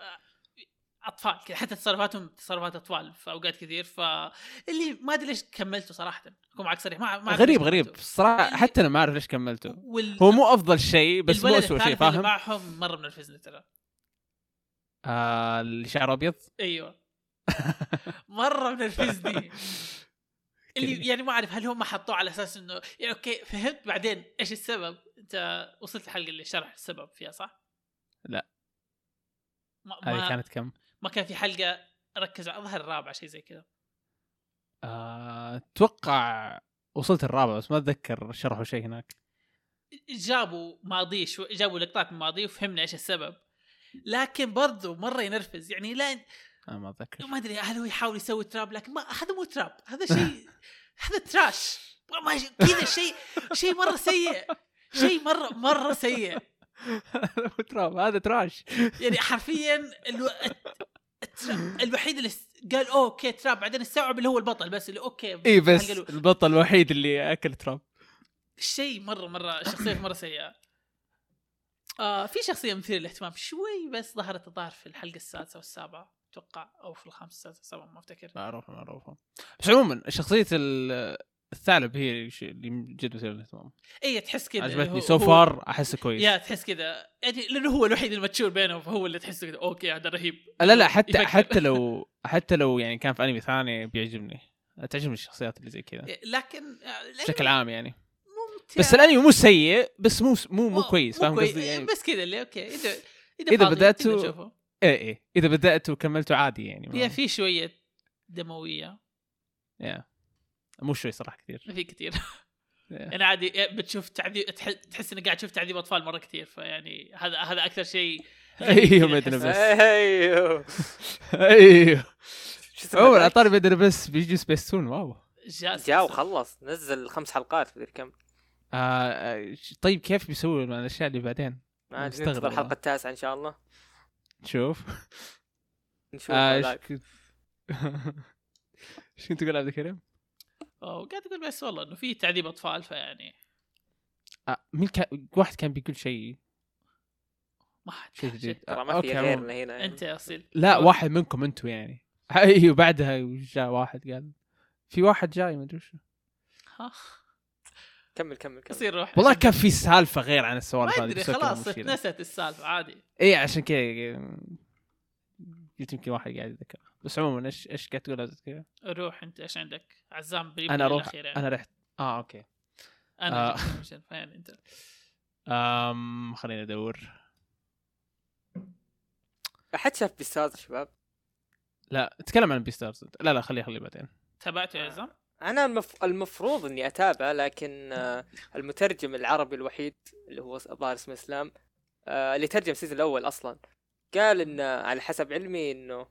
أطفال كذا حتى تصرفاتهم تصرفات أطفال في أوقات كثير فاللي ما أدري ليش كملته صراحة. أكون معك صريح ما ما غريب غريب. الصراحه حتى أنا ما أعرف ليش كملته. وال... هو مو أفضل شيء بس مو اسوء شيء فاهم؟ معهم مرة منرفزني ترى. آه اللي شعره أبيض؟ أيوه. <laughs> مرة منرفزني اللي يعني ما أعرف هل هم حطوه على أساس إنه يعني أوكي فهمت بعدين إيش السبب؟ أنت وصلت الحلقة اللي شرح السبب فيها صح؟ لا. ما, هذه كانت كم؟ ما كان في حلقة ركز على الظهر الرابعه شيء زي كذا. آه، أتوقع وصلت الرابع بس ما أتذكر شرحوا شيء هناك. جابوا ماضيه شو جابوا لقطات من ماضيه وفهمنا إيش السبب. لكن برضو مرة ينرفز يعني لا أنا ما أتذكر. ما أدري هل هو يحاول يسوي trap؟ لكن ما هذا مو trap هذا شيء <laughs> هذا trash. كذا شيء شيء مرة سيء شيء مرة مرة سيء. trap هذا trash. يعني حرفيا ألو... الوحيد اللي قال okay trap بعدين استوعب اللي هو البطل بس اللي okay إي بس الأولى. البطل الوحيد اللي أكل trap. شيء مرة مرة شخصية مرة سيئة. آه في شخصية مثيرة للاهتمام شوي بس ظهرت الظاهر في الحلقة السادسة والسابعة أتوقع أو في الخامسة السادسه السابعه ما أفتكر. معروفة معروفة. بس عموما شخصية ال- الثعلب هي اللي جد مثير للاهتمام اي تحس كذا عجبتني. so far أحسه كويس. yeah تحس كذا يعني لأنه هو الوحيد ال mature بينهم فهو اللي تحسه كذا okay هذا رهيب. لا لا حتى يفكر. حتى لو <laughs> حتى لو يعني كان في أنمي ثاني بيعجبني. تعجبني الشخصيات اللي زي كذا. لكن آه، بشكل عام يعني. ممتع. بس الأنمي مو سيء بس مو مو مو كويس فاهم. قصدي؟ يعني بس كذا اللي okay اذا إذا بدأتوا- تقدر تشوفه. إيه إيه. إذا بدات وكملته عادي يعني هي في شوية دموية. yeah. مو شوي صراحة كثير ما في كثير <laughs> yeah. يعني عادي بتشوف تعذيب تح- تحس إنك قاعد تشوف تعذيب أطفال مرة كثير فيعني هذا هذا أكثر شيء <laughs> أيوه بدنا أحس- بس أيوه أيوه <laughs> شو اول ذاك؟ عطاري بدنا بس بيجي Spacetoon wow جاء وخلص نزل خمس حلقات مدري كم آه آه، طيب كيف بيسوي مع الأشياء اللي بعدين؟ ما أدري ننتظر. الحلقة التاسعة إن شاء الله شوف نشوف آه،. كنت إيش كنت تقول عبد الكريم؟ وقاعد أقول بس والله إنه في تعذيب أطفال فيعني آه مين كان واحد كان بيقول شيء. ما حد شيء. جديد. ترى آه، ما أوكي، في. غيرنا هنا. يعني. أنت يا أصيل. لا واحد منكم أنتم يعني. <laughs> أيوه بعدها جاء واحد قال في واحد جاي ما أدري وش. ها. كمل كمل كمل. يصير روح والله كان في سالفة غير عن السوالف ما هذه أدري خلاص. اتنست السالفة عادي. اي عشان كذا قلت يمكن واحد قاعد يتذكر. بس عموما إيش إيش قاعد تقول كذا؟ روح أنت إيش عندك؟ عزام أنا أروح الأخير يعني. أنا رحت. آه okay. أنا آه. أنت. امم خليني أدور. أحد شاف بيستارز شباب؟ لا تكلم عن بيستارز لا لا خليه خليه بعدين. تابعته يا عزام؟ أنا المف... المفروض إني أتابع لكن آه، المترجم العربي الوحيد اللي هو الظاهر اسمه إسلام آه، اللي ترجم ال season الأول أصلا قال ان على حسب علمي إنه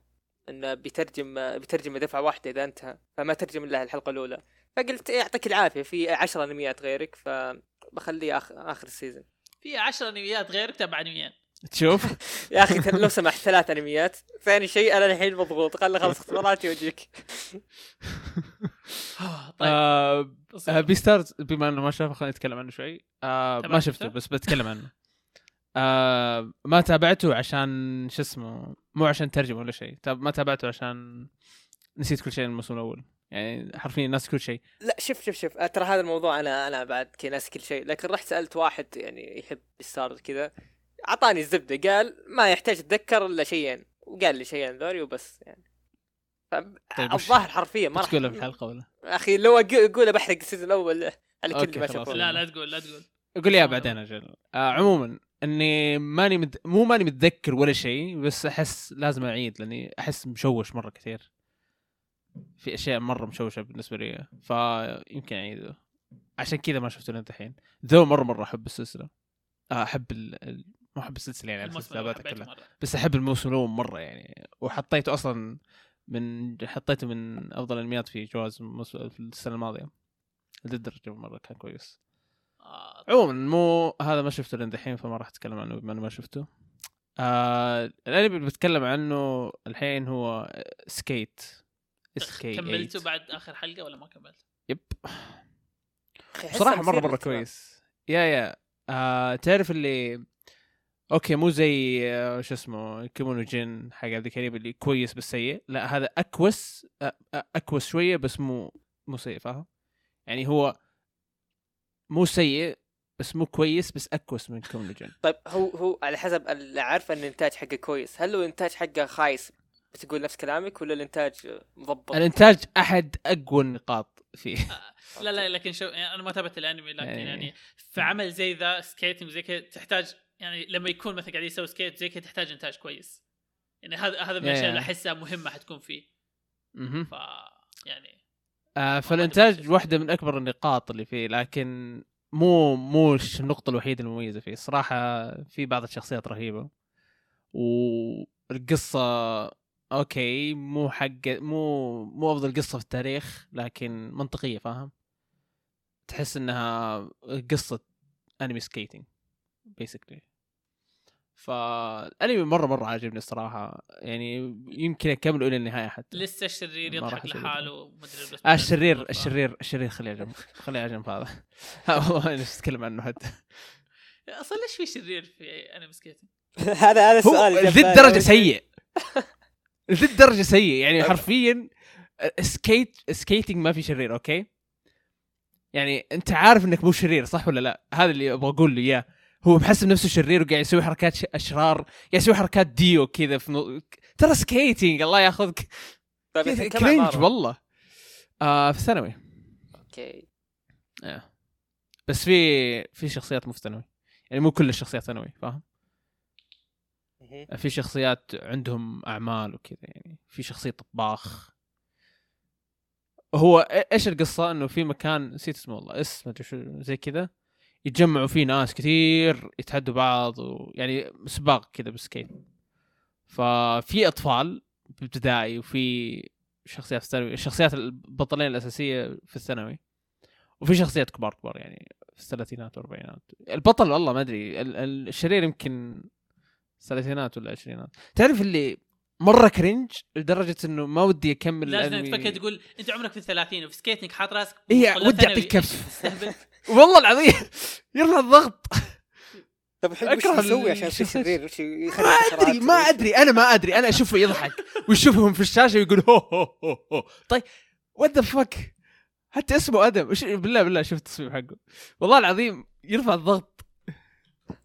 إنه بيترجم بيترجم دفعة واحدة إذا انتهى فما ترجم إلا الحلقة الأولى. فقلت إيه، يعطيك العافية في عشر انميات غيرك فبخليه اخر آخر ال season. في 10 انميات غيرك تبع انميات تشوف؟ <laughs> يا أخي لو سمحت ثلاث انميات ثاني شيء أنا الحين مضغوط. خلي اخلص اختباراتي واجيك <laughs> طيب. آه أصير. آه، بيستارز بما إنه ما شافه خلينا نتكلم عنه شوي. آه؟ ما شفته بس بتكلم عنه. آه ما تابعته عشان شو اسمه مو عشان ترجمة ولا شيء. ما تابعته عشان نسيت كل شيء من الموسم الأول. يعني حرفيا ناس كل شيء. لا شوف شوف شوف. ترى هذا الموضوع أنا أنا بعد كي ناس كل شيء. لكن رحت سألت واحد يعني يحب ستارز كذا أعطاني الزبدة. قال ما يحتاج أتذكر إلا شيئين. وقال لي شيئين ذولي وبس يعني. طيب الظاهر حرفيا ما راح تقولها في الحلقة ولا؟ أخي لو أقول بحرق ال season الأول على كل ما. شافوه. لا لا تقول لا تقول. قول لي اياها بعدين أجل. آه عموما إني ماني مد... مو ماني متذكر ولا شيء بس أحس لازم أعيد لأني أحس مشوش مرة كثير. في أشياء مرة مشوشة بالنسبة لي. فيمكن أعيده. عشان كذا ما شفته لين الحين. ذو مرة مرة أحب السلسلة. آه، أحب ال... ما أحب السلسلة يعني حبيته كلها. بس أحب الموسم الأول مرة يعني. وحطيته أصلا من حطيته من أفضل الأنميات في جوائز الموس- في السنة الماضية. للدرجه مرة كان كويس. عموما مو هذا ما شفته لين دحين فما راح أتكلم عنه بما اني ما شفته. آه الأنمي اللي بتكلم عنه الحين هو سكيت سكيت كملته بعد آخر حلقة ولا ما كملت؟ yep. بصراحة مرة مرة. كويس. يا يا. آه تعرف اللي okay مو زي آه شو اسمه كيمونو جين حق عبد الكريم اللي كويس بس سيء. لا هذا أكوس آه آه، أكوس شوية بس مو مو سيء فاهم؟ يعني هو مو سيء بس مو كويس بس اكوس من كيمونو جين طيب هو هو على حسب اللي عارفه إن الإنتاج حقه كويس. هل لو الانتاج حقه خايس بتقول نفس كلامك ولا الإنتاج مضبط؟ الإنتاج أحد أقوى النقاط فيه. <laughs> لا لا لكن شو يعني أنا ما تابعت الأنمي لكن يعني- يعني في عمل زي ذا skating زي كذا تحتاج يعني لما يكون مثلا قاعد يسوي skate زي كذا تحتاج إنتاج كويس. يعني هذا هذا من يا- الأشياء يا. اللي أحسها مهمة حتكون فيه. ف يعني آه فالإنتاج واحدة من أكبر النقاط اللي فيه لكن مو مو النقطة الوحيدة المميزة فيه. الصراحة في بعض الشخصيات رهيبة والقصة okay مو حق مو مو أفضل قصة في التاريخ لكن منطقية فاهم؟ تحس إنها قصة أنمي skating basically فالانمي مرة مرة عاجبني الصراحة. يعني يمكن اكمله إلى النهاية حتى. لسه الشرير يضحك لحاله مدري بس آه الشرير الشرير الشرير خليه على جنب خليه على جنب هذا والله نفسي اتكلم عنه حتى. أصلا ليش في شرير في انمي skating؟ <laughs> هذا هذا السؤال ذي الدرجة سيء. <laughs> ذي الدرجة سيء. يعني حرفيا skate skating ما في شرير okay؟ يعني أنت عارف إنك مو شرير صح ولا لا؟ هذا اللي أبغى أقول له إياه. هو محسب نفسه شرير وقاعد يسوي حركات ش- أشرار قاعد يسوي حركات ديو كذا في نو... ترى skating الله ياخذك. طيب cringe؟ والله. آه في الثانوي. okay. إيه. بس في في شخصيات مو في ثانوي يعني مو كل الشخصيات ثانوي فاهم. في شخصيات عندهم أعمال وكذا يعني في شخصية طباخ. هو إيش القصة؟ إنه في مكان نسيت اسمه والله اسم show زي كذا. يتجمعوا فيه ناس كثير يتحدوا بعض ويعني سباق كذا بال skate. ففي أطفال بابتدائي وفي شخصيات في الثانوي الشخصيات البطلين الأساسية في الثانوي وفي شخصيات كبار كبار يعني في الثلاثينات والأربعينات. البطل والله ما أدري ال- ال- الشرير يمكن الثلاثينات ولا العشرينات تعرف اللي مرة cringe لدرجة إنه ما ودي أكمل لازم الأنمي. تفكر تقول أنت عمرك في الثلاثين وفي skating حاط راسك إيه، طلعت ودي ثانوي. أعطيك كف. <laughs> والله العظيم. يرفع الضغط. طيب الحين وش يسوي عشان يصير. شرير وش ما أدري ما أدري. أنا ما أدري. أنا أشوفه يضحك. <laughs> ويشوفهم في الشاشة ويقول هو هو هو هو. طيب what the fuck حتى اسمه أدم. وش بالله بالله شوف التصميم حقه. والله العظيم يرفع الضغط.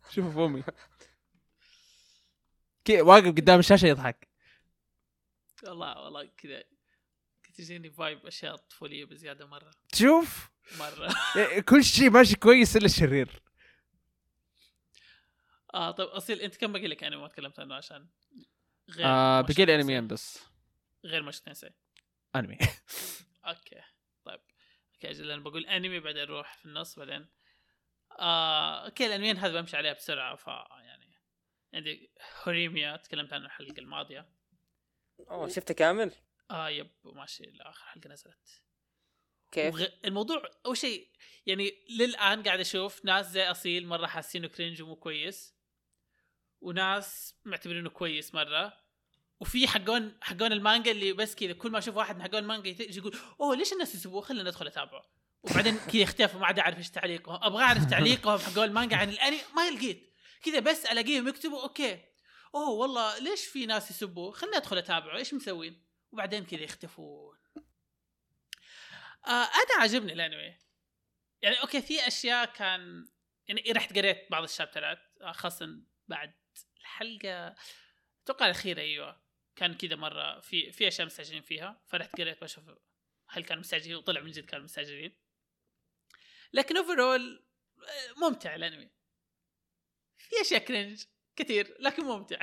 شوفه في امي كي واقف قدام الشاشة يضحك. والله والله كذا تجيني vibe أشياء طفولية بزيادة مرة. تشوف؟ مرة. <laughs> كل شيء ماشي كويس إلا الشرير. آه طيب أصيل أنت كم باقي لك أنمي ما تكلمت عنه عشان غير آه بقي لي. أنميين بس. غير مش تنسي أنمي. <laughs> okay طيب. okay أجل أنا بقول أنمي بعدين نروح في النص بعدين. آه okay الأنميين هذا بمشي عليها بسرعة ف يعني. عندي هوريميا تكلمت عنه الحلقة الماضية. أوه شفته كامل؟ آه yep ماشي لاخر حلقة نزلت. كيف؟ وغ... الموضوع أول شيء يعني للآن قاعد أشوف ناس زي أصيل مرة حاسينه cringe ومو كويس وناس معتبرينه كويس مرة وفي حقون حقون المانجا اللي بس كذا كل ما أشوف واحد من حقون المانجا يجي يقول أوه ليش الناس يسبوه خلينا ندخل أتابعه. وبعدين كذا يختفوا ما عاد أعرف إيش تعليقهم أبغى أعرف تعليقهم حقون المانجا عن الأنمي ما لقيت. كذا بس ألاقيهم يكتبوا okay. أوه والله ليش في ناس يسبوه؟ خلينا ادخل أتابعه إيش مسوين وبعدين كذا يختفون. آه أنا عجبني الأنمي. يعني okay في أشياء كان يعني رحت قريت بعض ال chapterات آه، خاصة بعد الحلقة. أتوقع الأخيرة أيوه. كان كذا مرة في في أشياء مستعجلين فيها فرحت قريت بشوف هل كانوا مستعجلين وطلع من جد كانوا مستعجلين. لكن overall ممتع الأنمي. في أشياء cringe كثير لكن ممتع.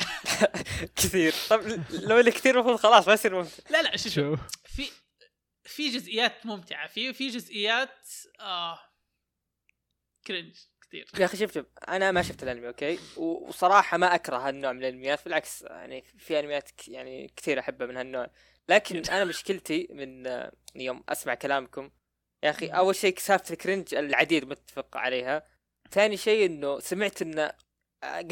<laughs> كثير. طب لو اللي كثير المفروض خلاص ما يصير ممتع. لا لا شوف شوف. شوف في في جزئيات ممتعة في في جزئيات آه cringe كثير. يا أخي شوف شوف أنا ما شفت الأنمي okay؟ وصراحة ما أكره هالنوع من الأنميات بالعكس يعني في أنميات ك- يعني كثير أحبها من هالنوع. لكن أنا مشكلتي من آه، يوم أسمع كلامكم يا أخي أول شيء سالفه ال cringe العديد متفق عليها. ثاني شيء إنه سمعت انه آه،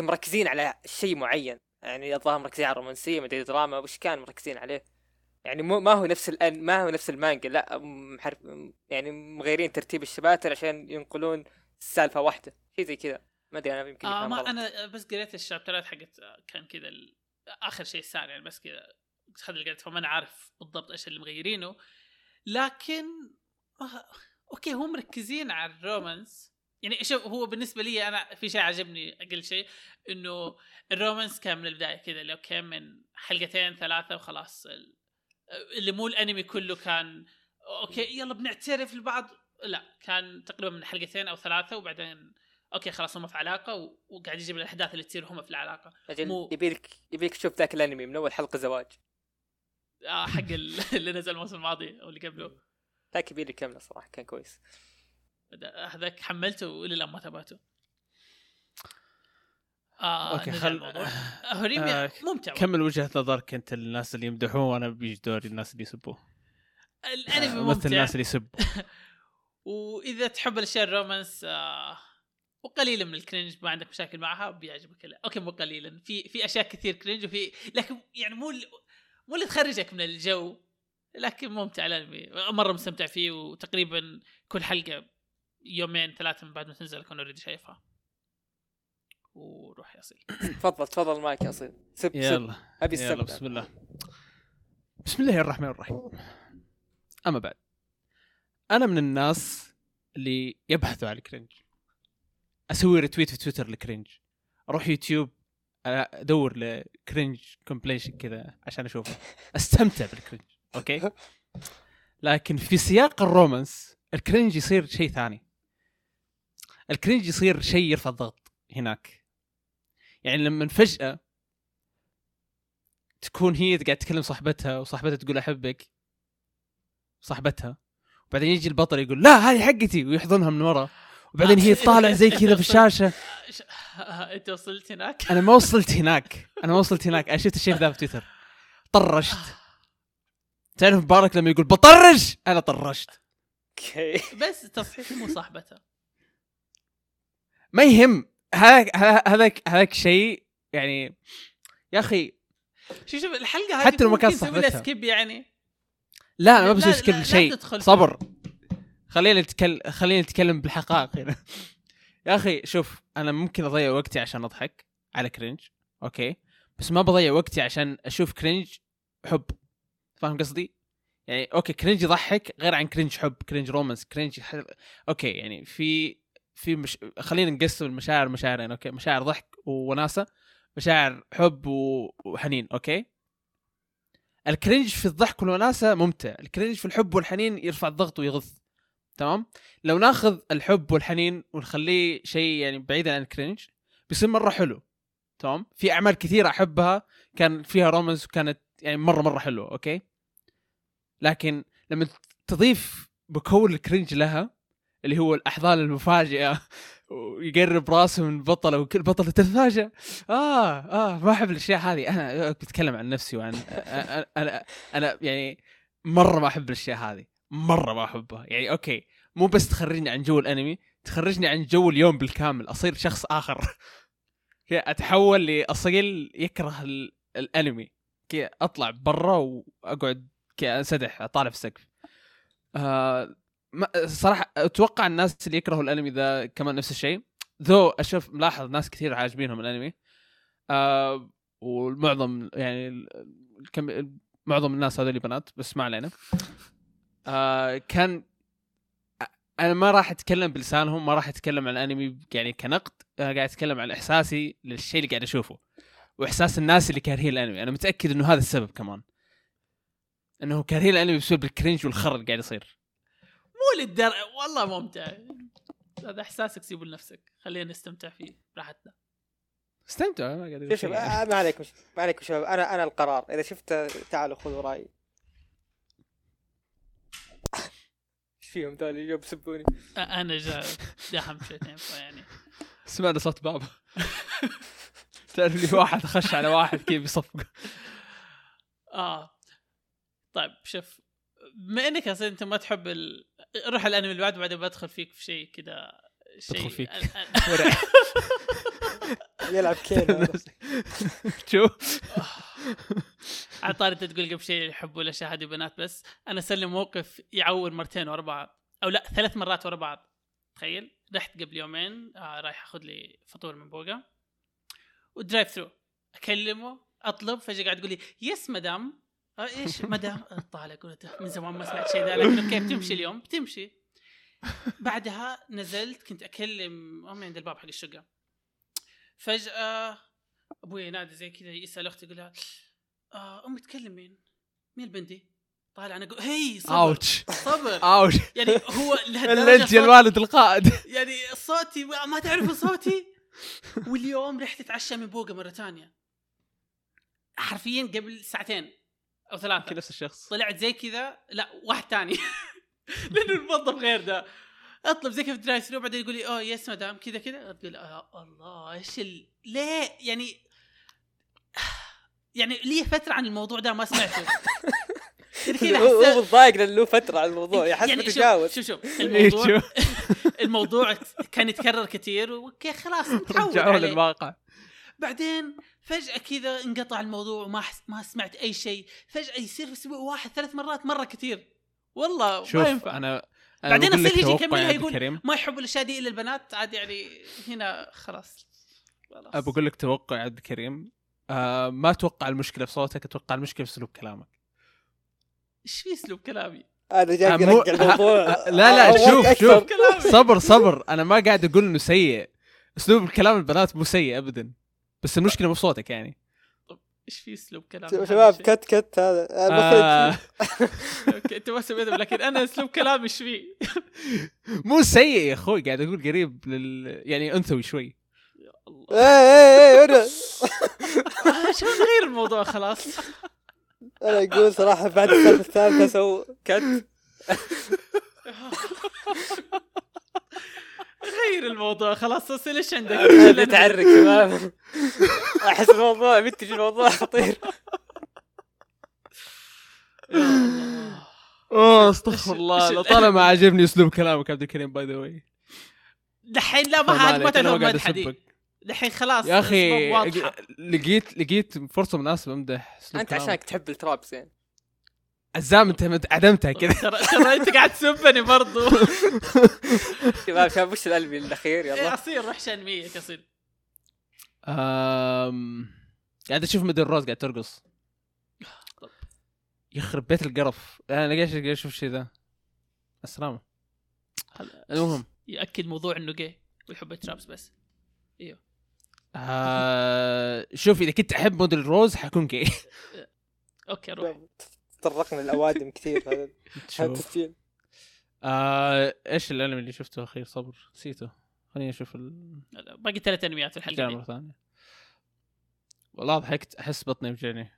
مركزين على شيء معين. يعني الظاهر مركزين على الرومانسية مدري دراما وش كان مركزين عليه؟ يعني مو ما هو نفس ال ما هو نفس المانجا لا محرف يعني مغيرين ترتيب ال chapters عشان ينقلون السالفة واحدة. شيء زي كذا. ما أدري أنا يمكن آه ما غلط. أنا بس قريت ال chapterات حقت آه، كان كذا آخر شيء صار يعني بس كذا خذ اللي قريت فما أنا عارف بالضبط إيش اللي مغيرينه. لكن آه okay هم مركزين على ال romance يعني شوف هو بالنسبة لي أنا في شيء عجبني أقل شيء إنه ال romance كان من البداية كذا اللي okay من حلقتين ثلاثة وخلاص ال- اللي مو الأنمي كله كان okay يلا بنعترف لبعض لا كان تقريبا من حلقتين أو ثلاثة وبعدين okay خلاص هم في علاقة وقاعد يجيب الأحداث اللي تصير هم في العلاقة. أجل مو- يبيلك يبيلك تشوف ذاك الأنمي من أول حلقة زواج. آه حق ال- <laughs> اللي نزل الموسم الماضي أو اللي قبله. ذاك يبيلك كامله صراحة كان كويس. هذاك حملته وإلى الآن ما تابعته. آه okay خل. هوريميا آه، ممتع كمل وجهة نظرك أنت الناس اللي يمدحوه وأنا بيجي دوري الناس اللي يسبوه الأنمي مثل ممتع. الناس اللي يسبوا <laughs> وإذا تحب الأشياء ال romance آه وقليلا من ال cringe ما عندك مشاكل معها بيعجبك لا. okay مو قليلا في في أشياء كثير cringe وفي لكن يعني مو مو اللي تخرجك من الجو لكن ممتع الأنمي. مرة مستمتع فيه وتقريبا كل حلقة يومين ثلاثة من بعد ما تنزل أكون already شايفها. وروح يا أصيل. <coughs> تفضل تفضل معك يا أصيل. سب سب. يلا. ابي يلا بسم الله. بسم الله الرحمن الرحيم. أما بعد. أنا من الناس اللي يبحثوا عن ال cringe أسوي retweet في تويتر ل cringe أروح يوتيوب أدور ل cringe compilation كذا عشان اشوفه <laughs> أستمتع بال cringe okay؟ لكن في سياق ال romance ال cringe يصير شيء ثاني. ال cringe يصير شيء يرفع الضغط هناك. يعني لما فجأة تكون هي قاعد تكلم صاحبتها وصاحبتها تقول أحبك صاحبتها وبعدين يجي البطل يقول لا هذه حقتي ويحضنها من ورا. وبعدين هي تطالع زي كذا في الشاشة. <laughs> أنت وصلت هناك؟ أنا ما وصلت هناك أنا ما وصلت هناك. أنا شفت الشيء ذا في تويتر. طرشت. تعرف مبارك لما يقول بطرش؟ أنا طرشت. okay <laughs> بس تصحيح مو صاحبتها. ما يهم. هذاك هذاك هذاك شيء يعني يا أخي شوف شوف الحلقة هذه حتى لو ما كان ممكن تسوي لها صاحبتها. skip يعني. لا أنا ما بسوي skip شيء صبر. خلينا نتكلم خلينا نتكلم بالحقائق هنا. يا أخي شوف أنا ممكن أضيع وقتي عشان أضحك على cringe okay؟ بس ما بضيع وقتي عشان أشوف cringe حب. فاهم قصدي؟ يعني okay cringe يضحك غير عن cringe حب cringe romance cringe ح... okay يعني في في مش... خلينا نقسم المشاعر مشاعرين okay؟ مشاعر ضحك ووناسة مشاعر حب. وحنين okay؟ ال cringe في الضحك والوناسة ممتع ال cringe في الحب والحنين يرفع الضغط ويغث تمام؟ لو ناخذ الحب والحنين ونخليه شيء يعني بعيدا عن ال cringe بيصير مرة حلو تمام؟ في أعمال كثيرة أحبها كان فيها romance وكانت يعني مرة مرة حلوة okay؟ لكن لما تضيف بكون ال cringe لها اللي هو الأحضان المفاجئة ويقرب راسه من البطله وكل بطله تتفاجئ. آه آه ما أحب الأشياء هذه. أنا بتكلم عن نفسي وعن أنا أنا, يعني مرة ما أحب الأشياء هذه. مرة ما أحبها. يعني okay مو بس تخرجني عن جو الأنمي تخرجني عن جو اليوم بالكامل. أصير شخص آخر. أتحول لأصيل يكره ال- الأنمي. كذا أطلع برا وأقعد كذا انسدح أطالع في السقف. آه صراحة أتوقع الناس اللي يكرهوا الأنمي ذا كمان نفس الشيء. ذو أشوف ملاحظ ناس كثير عاجبينهم الأنمي. آه والمعظم يعني ال- الكم معظم الناس هذول بنات بس ما علينا. آه كان أنا ما راح أتكلم بلسانهم ما راح أتكلم عن الأنمي يعني كنقد. أنا قاعد أتكلم عن إحساسي للشيء اللي قاعد أشوفه وإحساس الناس اللي كارهين الأنمي. أنا متأكد إنه هذا السبب كمان. إنه كارهين الأنمي بسبب الكرنج والخر اللي قاعد يصير. مو للدر والله ممتع. هذا إحساسك سيبه لنفسك. خلينا نستمتع فيه براحتنا. استمتع ما قاعد شوف يعني. آه، ما عليكم ما عليكم شباب. أنا أنا القرار. إذا شفت تعالوا خذوا رأيي. إيش فيهم ذول اللي بيسبوني أنا جا داهم شويتين فيعني سمعنا صوت بابا. تعرف لي واحد خش على واحد كيف يصفق. آه. طيب شوف. بما إنك أصلا أنت ما تحب ال... روح الأنمي اللي بعده بعدين بدخل فيك في شيء كذا شيء بدخل فيك. <laughs> <laughs> يلعب كين هذا. <laughs> شوف على طاري أنت تقول قبل شيء يحبوا الأشياء هذه بنات بس أنا سلم موقف يعور مرتين ورا بعض أو لا ثلاث مرات ورا بعض. تخيل رحت قبل يومين آه رايح أخذ لي فطور من بوقا و drive thru أكلمه أطلب فجأة قاعد يقول لي yes madam آه إيش؟ مدام طالع قلت من زمان ما سمعت شيء ذا لكن okay بتمشي اليوم؟ بتمشي. <laughs> بعدها نزلت كنت أكلم أمي عند الباب حق الشقة. فجأة أبوي ينادي زي كذا يسأل أختي يقول لها آه أمي تكلم مين؟ مين البنت دي؟ طالع أنا أقول هي صبر ouch. صبر. ouch يعني هو <laughs> لهالدرجة الوالد القائد. يعني صوتي ما ما تعرف صوتي؟ واليوم رحت أتعشى من بوقة مرة ثانية. حرفيا قبل ساعتين. أو ثلاثة. نفس الشخص. طلعت زي كذا لا واحد ثاني <laughs> لأنه الموظف غير ده أطلب زي كيف drive thru بعدين يقول لي أوه yes madam كذا كذا. تقول آه الله إيش ال... ليه؟ يعني <sighs> يعني لي فترة عن الموضوع ده ما سمعته. <laughs> يعني كذا هو متضايق لأنه له فترة على الموضوع يحس يعني شوف بتجاوز شوف شوف <laughs> إيه، الموضوع شوف. الموضوع كان يتكرر كثير أوكي خلاص نتعود رجعوه عليه للواقع. بعدين فجأة كذا انقطع الموضوع وما حس... ما سمعت أي شيء، فجأة يصير في أسبوع واحد ثلاث مرات مرة كثير. والله ما شوف ينفع. أنا أنا بعدين يصير يجي يكملها يقول الكريم ما يحب الأشياء دي إلا البنات عاد يعني هنا خلاص. خلاص. بقول لك توقع يا عبد الكريم. آه ما أتوقع المشكلة في صوتك أتوقع المشكلة في أسلوب كلامك. إيش في أسلوب كلامي؟ هذا جاي آه، مو- يرجع الموضوع. آه، <laughs> لا لا شوف. شوف. صبر صبر. أنا ما قاعد أقول إنه سيء. أسلوب الكلام البنات مو سيء ابدا. بس المشكلة مو في صوتك يعني إيش في أسلوب كلامي؟ شباب؟ cut cut هذا آه. المخرج <laughs> أوكي أنت ما سمعتهم لكن أنا أسلوب كلامي إيش فيه؟ <laughs> مو سيء يا أخوي قاعد أقول قريب لل يعني أنثوي شوي. يا الله. إيه إيه إيه آه، شو نغير الموضوع؟ خلاص. أنا أقول صراحة بعد السالفة الثالثة so cut. <laughs> غير الموضوع خلاص اصل إيش عندك؟ هذا تعرق شباب أحس الموضوع بنتج الموضوع خطير. اوه أستغفر الله إيش- لطالما عجبني أسلوب كلامك عبد الكريم by the way دحين لا ما هذا ما تعتبر مدحه دي دحين خلاص يا أخي. لقيت لقيت فرصة مناسبة أمدح أنت. عشانك تحب الترابس يعني عزام انت مت- عدمتها كذا. ترى ترى انت قاعد تسبني برضو. شباب شباب وش الانمي الأخير إيه، يلا اصير وحشه انميه أصير. أم... قاعد أشوف مدن روز قاعد ترقص. يخرب بيت القرف. أنا قاعد قاعد أشوف الشيء ذا. السلامه المهم. يأكد موضوع إنه gay ويحب ال traps بس. آه... شوف إذا كنت أحب موديل روز حكون جاي <laughs> أوكي روح. تطرقنا الاوادم كثير. هذا <laughs> التسجيل آه... إيش الأنمي اللي شفته أخير؟ صبر. نسيته. خليني أشوف ال... باقي ثلاث أنميات في الحلقة مره ثانية والله ضحكت. أحس بطني يوجعني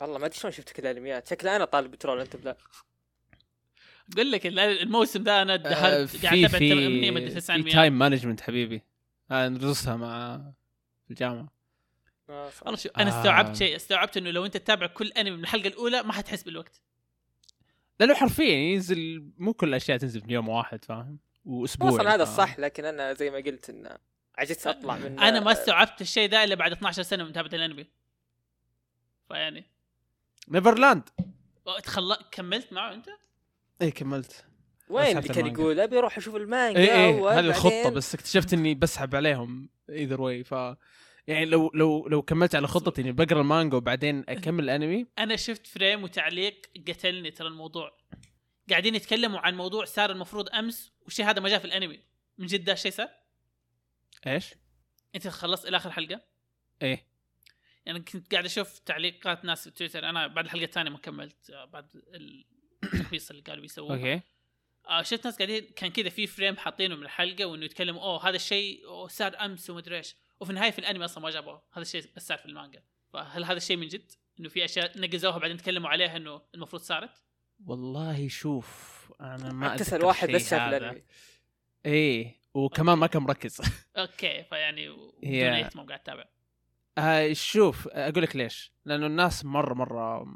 والله ما أدري شلون شفت كذا انميات شكلي أنا طالب بترول أنت بلا. أقول لك ال- الموسم ذا أنا آه، دخلت قاعد اتابع ثمانية مدري في تسع في أنميات. time management حبيبي. آه ندرسها مع الجامعة. ما صح. والله شوف أنا آه. استوعبت شيء استوعبت إنه لو أنت تتابع كل أنمي من الحلقة الأولى ما حتحس بالوقت لأنه حرفيا ينزل مو كل الأشياء تنزل في يوم واحد فاهم واسبوع أصلا هذا الصح لكن أنا زي ما قلت إنه عجزت أطلع من أنا ما استوعبت الشيء ذا إلا بعد 12 سنة من متابعة الأنمي فيعني Neverland تخل... كملت معه أنت؟ اي كملت وين اللي كان المانجا. يقول أبي أروح أشوف المانجا اي اي أول، إيه، هذه الخطة بس اكتشفت إني بسحب عليهم either way ف يعني لو لو لو كملت على خطتي إني بقرأ المانجا وبعدين أكمل الأنمي؟ أنا شفت frame وتعليق قتلني ترى الموضوع. قاعدين يتكلموا عن موضوع صار المفروض أمس والشيء هذا ما جاء في الأنمي. من جد ده صار؟ إيش؟ أنت خلصت إلى آخر حلقة؟ إيه. يعني كنت قاعد أشوف تعليقات ناس في تويتر. أنا بعد الحلقة الثانية ما كملت آه، بعد التخفيص اللي قالوا بيسووه. أوكي. آه شفت ناس قاعدين كان كذا في frame حاطينه من الحلقة وإنه يتكلموا أوه هذا الشيء صار أمس ومدري إيش. وفي النهاية في الأنمي أصلا ما جابوه. هذا الشيء بس صار في المانجا. فهل هذا الشيء من جد؟ إنه في أشياء نقزوها بعدين تكلموا عليها إنه المفروض صارت؟ والله شوف أنا ما أتذكر واحد بس شاف هذا. الأنمي. إيه وكمان ما كان مركز. <laughs> أوكي فيعني بدون أي اهتمام قاعد أتابع. آه شوف أقول لك ليش. لأنه الناس مرة مرة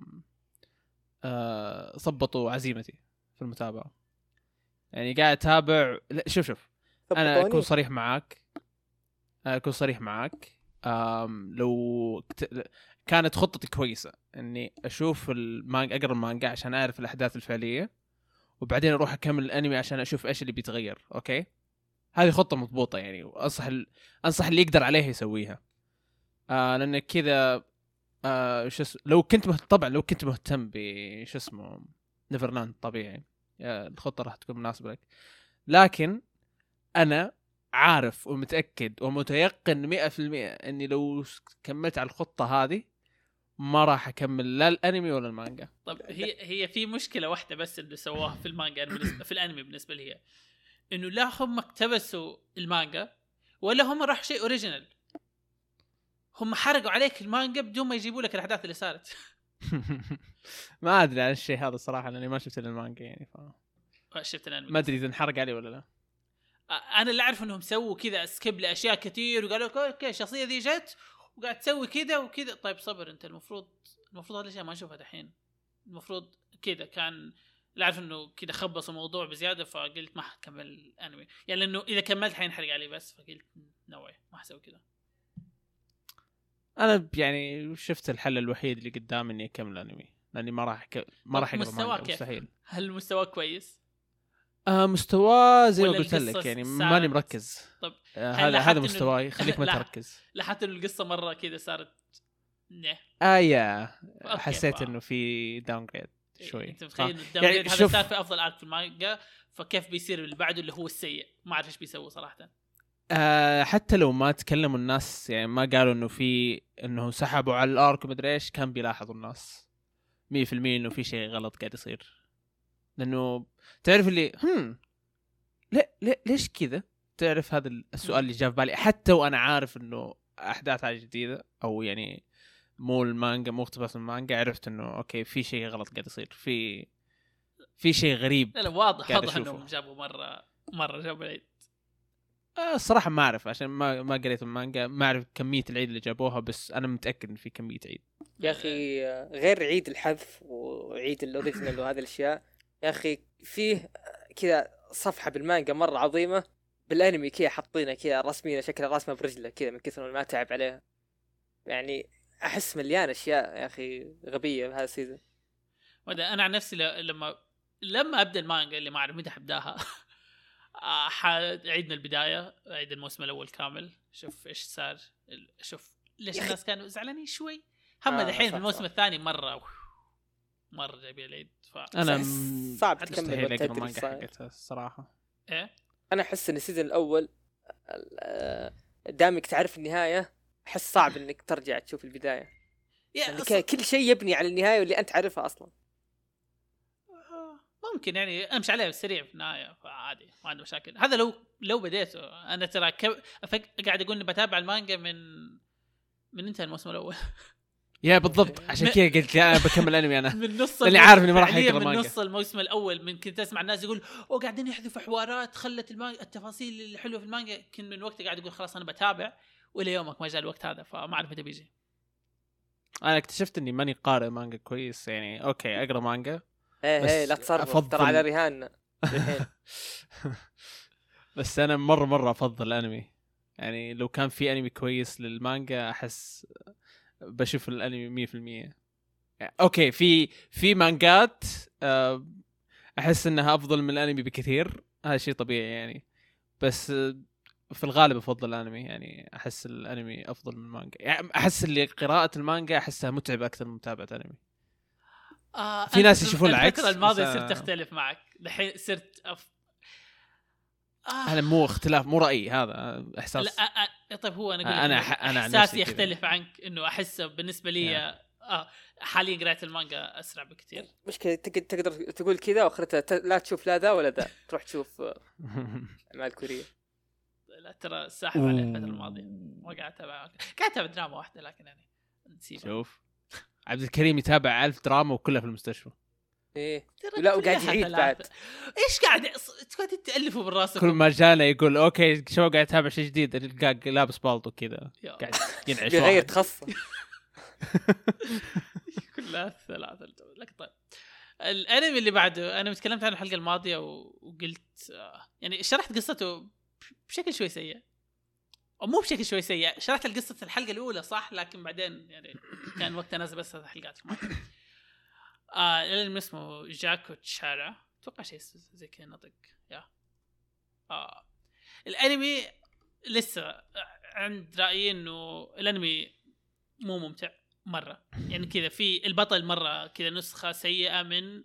آه صبطوا عزيمتي في المتابعة. يعني قاعد أتابع لا، شوف شوف. أنا. أكون صريح معاك. أكون صريح معاك. لو كت... كانت خطتي كويسة إني أشوف المانجا أقرأ المانجا عشان أعرف الأحداث الفعلية وبعدين أروح أكمل الأنمي عشان أشوف إيش اللي بيتغير أوكي؟ هذه خطة مضبوطة يعني وأنصح ال... أنصح اللي يقدر عليها يسويها. آه لأن كذا آه شو اسمه لو كنت مهت... طبعا لو كنت مهتم بش اسمه Neverland طبيعي آه، الخطة راح تكون مناسبة لك. لكن أنا عارف ومتأكد ومتيقن 100% إني لو كملت على الخطة هذه ما راح أكمل لا الأنمي ولا المانجا. طب هي هي في مشكلة واحدة بس اللي سووها في المانجا في الأنمي بالنسبة لي هي. إنه لا هم اقتبسوا المانجا ولا هم راحوا شيء original هم حرقوا عليك المانجا بدون ما يجيبوا لك الأحداث اللي صارت. <laughs> ما أدري عن الشيء هذا صراحة لأني ما شفت المانجا يعني ف... شفت الأنمي. ما أدري إذا انحرق علي ولا لا. أنا اللي أعرف إنهم سووا كذا skip لأشياء كثير وقالوا أوكي الشخصية ذي جت وقاعد تسوي كذا وكذا. طيب صبر أنت المفروض المفروض هذه الأشياء ما نشوفها دحين. المفروض كذا كان لا أعرف إنه كذا خبص الموضوع بزيادة فقلت ما حكمل الانمي يعني لأنه إذا كملت حينحرق علي بس فقلت نوعي ما حسوي كذا. أنا يعني شفت الحل الوحيد اللي قدامي إني أكمل الانمي لأني ما راح ك... ما راح مستواه مانجا كيف؟ مستحيل. هل مستواه كويس؟ آه مستواه زي ما قلت لك يعني؟ ماني مركز. طب آه هذا هذا إنه- مستواي. خليك ما. تركز لاحظت إنه القصة مرة كذا صارت نه آه يا. حسيت إنه في downgrade شوي. أنت متخيل إنه يعني هذا صار في أفضل arc في المانجا فكيف بيصير اللي بعده اللي هو السيء؟ ما أعرف إيش بيسوي صراحة. آه حتى لو ما تكلموا الناس يعني ما قالوا إنه في إنه سحبوا على ال arc ومدري إيش كان بيلاحظوا الناس. 100% إنه في شيء غلط قاعد يصير. لأنه تعرف اللي هم ليه ليه ليش كذا؟ تعرف هذا السؤال اللي جاء في بالي حتى وأنا عارف إنه احداثها جديدة أو يعني مو المانجا مو اقتباس من المانجا عرفت إنه أوكي في شيء غلط قاعد يصير في في شيء غريب لا لا واضح واضح. إنهم جابوا مرة مرة جابوا العيد آه، الصراحة ما أعرف عشان ما ما قريت المانجا ما أعرف كمية العيد اللي جابوها بس أنا متأكد إن في كمية عيد يا أخي آه، غير عيد الحذف وعيد ال original وهذه الأشياء يا أخي فيه آه، كذا صفحة بالمانجا مرة عظيمة بالأنمي كذا حاطينه كذا رسمينه شكلها راسمه برجله كذا من كثر ما تعب عليها يعني أحس مليان أشياء يا أخي غبية بهذا السيزون. وده أنا عن نفسي لما لما أبدأ المانجا اللي ما أعرف متى حبداها <laughs> آه، حاعيد من البداية اعيد الموسم الأول كامل. شوف إيش صار شوف ليش الناس كانوا زعلانين شوي. هم آه، دحين صح، في الموسم. الثاني مرة مرة جايبين العيد. ف أنا صعب تكمل صاير. حقتها الصراحة. إيه؟ أنا أحس إن السيزون الأول دامك تعرف النهاية أحس صعب <laughs> إنك ترجع تشوف البداية. يعني أص- ك- كل شيء يبني على النهاية واللي أنت عارفها أصلا. آه، ممكن يعني أمشي عليه بالسريع في النهاية فعادي ما عندي مشاكل. هذا لو لو بديته أنا ترى. أفك... قاعد أقول إني بتابع المانجا من من إنتهى الموسم الأول. <laughs> yeah بالضبط عشان كذا قلت لا أنا بكمل انمي أنا. <laughs> من نص لأني الموسم- عارف إني ما راح أقرأ من. نص الموسم الأول من كنت أسمع الناس يقول أو قاعدين يحذفوا حوارات خلت المانجا التفاصيل الحلوة في المانجا كنت من وقتها قاعد أقول خلاص أنا بتابع وإلى يومك ما جاء الوقت هذا فما أعرف متى بيجي. أنا اكتشفت إني ماني قارئ مانجا كويس يعني okay أقرأ مانجا إيه إيه لا تصرف ترى على رهان الحين <laughs> <laughs> بس أنا مرة مرة أفضل الأنمي. يعني لو كان في أنمي كويس للمانجا أحس بشوف الأنمي 100% يعني أوكي في في مانجات آه، أحس إنها أفضل من الأنمي بكثير. هذا شيء طبيعي يعني. بس آه، في الغالب أفضل الأنمي يعني. أحس الأنمي أفضل من المانجا. يعني أحس اللي قراءة المانجا أحسها متعبة أكثر من متابعة انمي آه في ناس يشوفون العكس، الفترة الماضيه آه، صرت اختلف معك. دحين صرت أف... آه. هذا مو اختلاف مو راي هذا إحساس. لا آه آه طيب هو أنا أقول أح- أنا عن إحساسي. يختلف عنك إنه احس بالنسبة لي yeah. آه حاليا قراءه المانجا أسرع بكثير مشكلة تق- تقدر تقول كذا واخرتها ت- لا تشوف لا ذا ولا ذا تروح تشوف آه، <laughs> أعمال كورية. لا ترى ساحب عليه الفترة الماضية. ما قاعد أتابع. قاعد أتابع دراما واحدة لكن يعني نسيبها. شوف. عبد الكريم يتابع ألف دراما وكلها في المستشفى. إيه. لا، وقاعد يعيد. بعد. إيش قاعد قاعد تالفوا بالراس كل ما جانا يقول okay شباب قاعد يتابع شيء جديد. القاق لابس بالطو كذا. قاعد ينعش <laughs> بيغير واحد. تخصص كلها ثلاثة لكن طيب. الانمي اللي بعده أنا تكلمت عنه الحلقة الماضية وقلت آه، يعني شرحت قصته بشكل شوي سيء. أو مو بشكل شوي سيء شرحت القصة الحلقة الأولى صح؟ لكن بعدين يعني كان وقتها نازل بس ثلاث حلقات آه الانمي اسمه جاكو تشارا. أتوقع شيء زي كذا نطق. يا. آه. الأنمي لسه عند رأيي إنه الأنمي مو ممتع مرة. يعني كذا في البطل مرة كذا نسخة سيئة من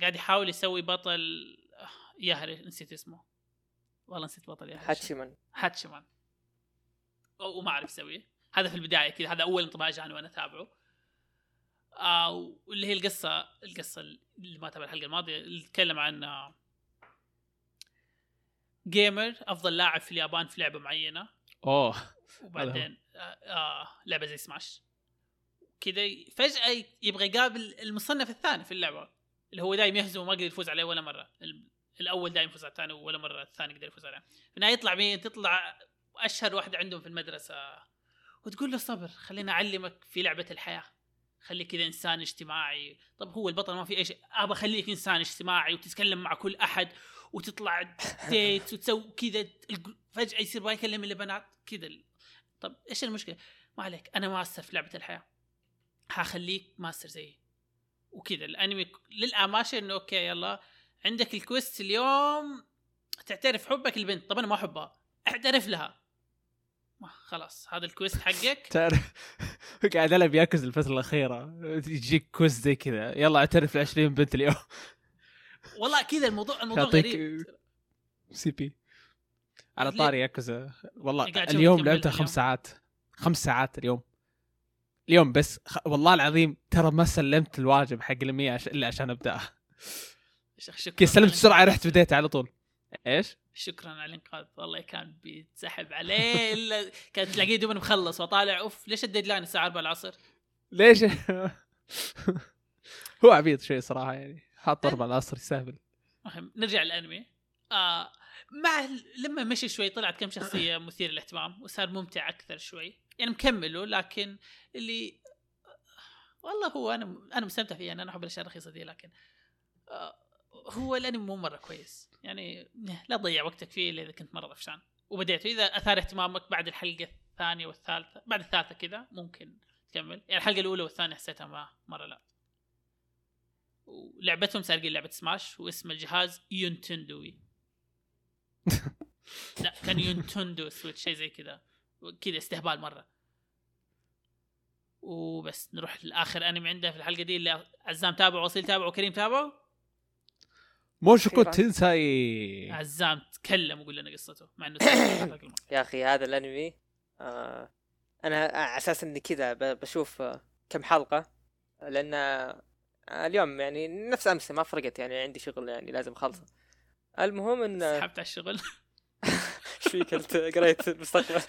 قاعد يحاول يسوي بطل آه، ياهري. نسيت اسمه. والله نسيت بطل ياهري. هاتشيمان هاتشمان أو- وما أعرف يسويه. هذا في البداية كذا. هذا أول انطباع جاني وأنا أتابعه. آه واللي هي القصة القصة اللي ما تابع الحلقة الماضية اللي تتكلم عن آه، جيمر أفضل لاعب في اليابان في لعبة معينة. أوه. <laughs> وبعدين آه آه لعبة زي سماش كذا فجأة يبغى يقابل المصنف الثاني في اللعبة اللي هو دايم يهزم وما قدر يفوز عليه ولا مرة. ال- الأول دايم يفوز على الثاني ولا مرة الثاني قدر يفوز عليه. في النهاية يطلع مين تطلع أشهر واحدة عندهم في المدرسة. وتقول له صبر خليني أعلمك في لعبة الحياة. خليك كذا إنسان اجتماعي. طب هو البطل ما في أي شيء. أبى أخليك إنسان اجتماعي وتتكلم مع كل أحد وتطلع <laughs> ديت وتسوي كذا. فجأة يصير ما يكلم إلا بنات. كذا طب إيش المشكلة؟ ما عليك. أنا ماستر في لعبة الحياة. حخليك ماستر زيي. وكذا. الأنمي للآن ماشي إنه okay يلا. عندك ال quest اليوم. تعترف حبك البنت طب أنا ما أحبها. اعترف لها. خلاص هذا ال quest حقك. تعرف قاعد العب ياكوزا الفترة الأخيرة. يجيك quest زي كذا. يلا اعترف ل 20 بنت اليوم. والله كذا الموضوع الموضوع غريب. سي بي على؟ طاري ياكوزا والله اليوم لعبتها؟ خمس ساعات. خمس ساعات اليوم. اليوم بس خ... والله العظيم ترى ما سلمت الواجب حق المية عش... إلا عشان أبدأها. سلمت بسرعة. رحت بديت على طول. إيش؟ شكرا على الإنقاذ. والله كان بيتسحب عليه إلا <laughs> كان تلاقيه دوبنا مخلص وطالع. أوف ليش الديدلاين الساعة 4 العصر؟ ليش؟ <laughs> هو عبيط شوي صراحة يعني. حاط ضرب على العصر يستهبل. نرجع للأنمي. آه مع لما مشي شوي طلعت كم شخصية <coughs> مثيرة للاهتمام وصار ممتع أكثر شوي. يعني مكمله لكن اللي والله هو أنا أنا مستمتع فيه. يعني أنا أحب الأشياء الرخيصة دي لكن آه هو الأنمي مو مرة كويس. يعني لا تضيع وقتك فيه إلا إذا كنت مره طفشان وبديته إذا أثار اهتمامك بعد الحلقة الثانية والثالثة بعد الثالثة كذا ممكن تكمل. يعني الحلقة الأولى والثانية حسيتها ما مره لا ولعبتهم سارقين لعبة سماش واسم الجهاز نينتندو. <laughs> لا كان نينتندو سويتش شيء زي كذا. كذا استهبال مرة. وبس نروح لآخر أنمي عنده في الحلقة دي اللي عزام تابعه وأصيل تابعه وكريم تابعه. موشوكو. إيه. تنساي عزام تكلم وقول لنا قصته مع إنه. <coughs> يا أخي هذا الأنمي آه أنا على أساس إني كذا ب- بشوف آه، كم حلقة لأن آه، اليوم يعني نفس امس ما فرقت يعني عندي شغل يعني لازم أخلصه المهم إن سحبت على الشغل إيش فيك انت قريت المستقبل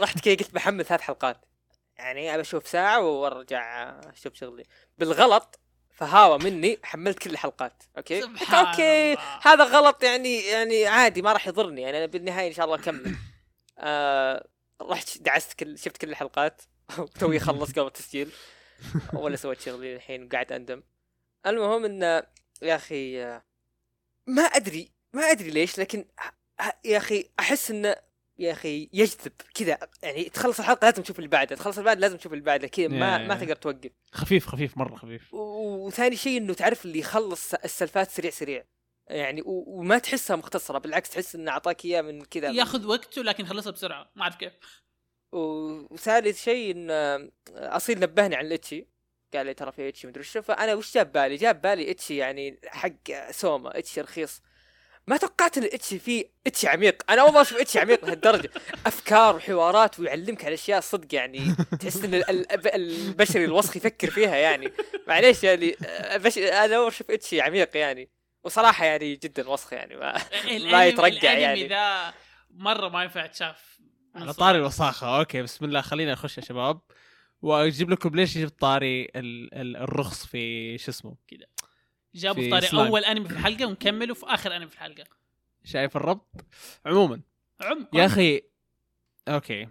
رحت كذا قلت بحمل ثلاث حلقات يعني ابى أشوف ساعة وأرجع أشوف شغلي بالغلط فهاوة مني حملت كل الحلقات okay؟ سبحان okay الله. هذا غلط يعني يعني عادي ما راح يضرني يعني أنا بالنهاية إن شاء الله أكمل. آه رحت دعست كل شفت كل الحلقات <laughs> توي خلص قبل التسجيل. ولا سويت شغلي الحين قاعد أندم. المهم انه يا أخي آه، ما أدري ما أدري ليش لكن ه- ه- يا أخي أحس انه يا أخي يجذب كذا يعني تخلص الحلقة لازم تشوف اللي بعدها تخلص اللي بعد لازم تشوف اللي بعدها كذا ما ما تقدر توقف. خفيف خفيف مرة خفيف. وثاني شيء إنه تعرف اللي يخلص السلفات سريع سريع. يعني و- وما تحسها مختصرة بالعكس تحس إنه أعطاك إياه من كذا. ياخذ وقته لكن يخلصها بسرعة ما أعرف كيف. وثالث شيء إن أصيل نبهني عن ال ecchi قال لي ترى في ecchi مدري وش فأنا وش جاب بالي؟ جاب بالي ecchi يعني حق سوما ecchi رخيص. ما توقعت إن ال ecchi فيه ecchi عميق؟ أنا أول مرة أشوف ecchi عميق لهالدرجه أفكار وحوارات ويعلمك على أشياء صدق يعني تحس إن ال- ال- البشري الوسخ يفكر فيها يعني. معليش يعني بش... أنا أول أشوف ecchi عميق يعني. وصراحة يعني جدا وسخ يعني ما ما يترجع الأنمي يعني. ذا مرة ما ينفع تشاف. على طاري الوساخة. okay بسم الله. خلينا نخش يا شباب. وأجيب لكم ليش جبت طاري ال- ال- الرخص في شو اسمه؟ جابوا في سلايم. أول أنمي في الحلقة ونكملوا في آخر أنمي في الحلقة. شايف الربط؟ عموما. عم يا أخي okay.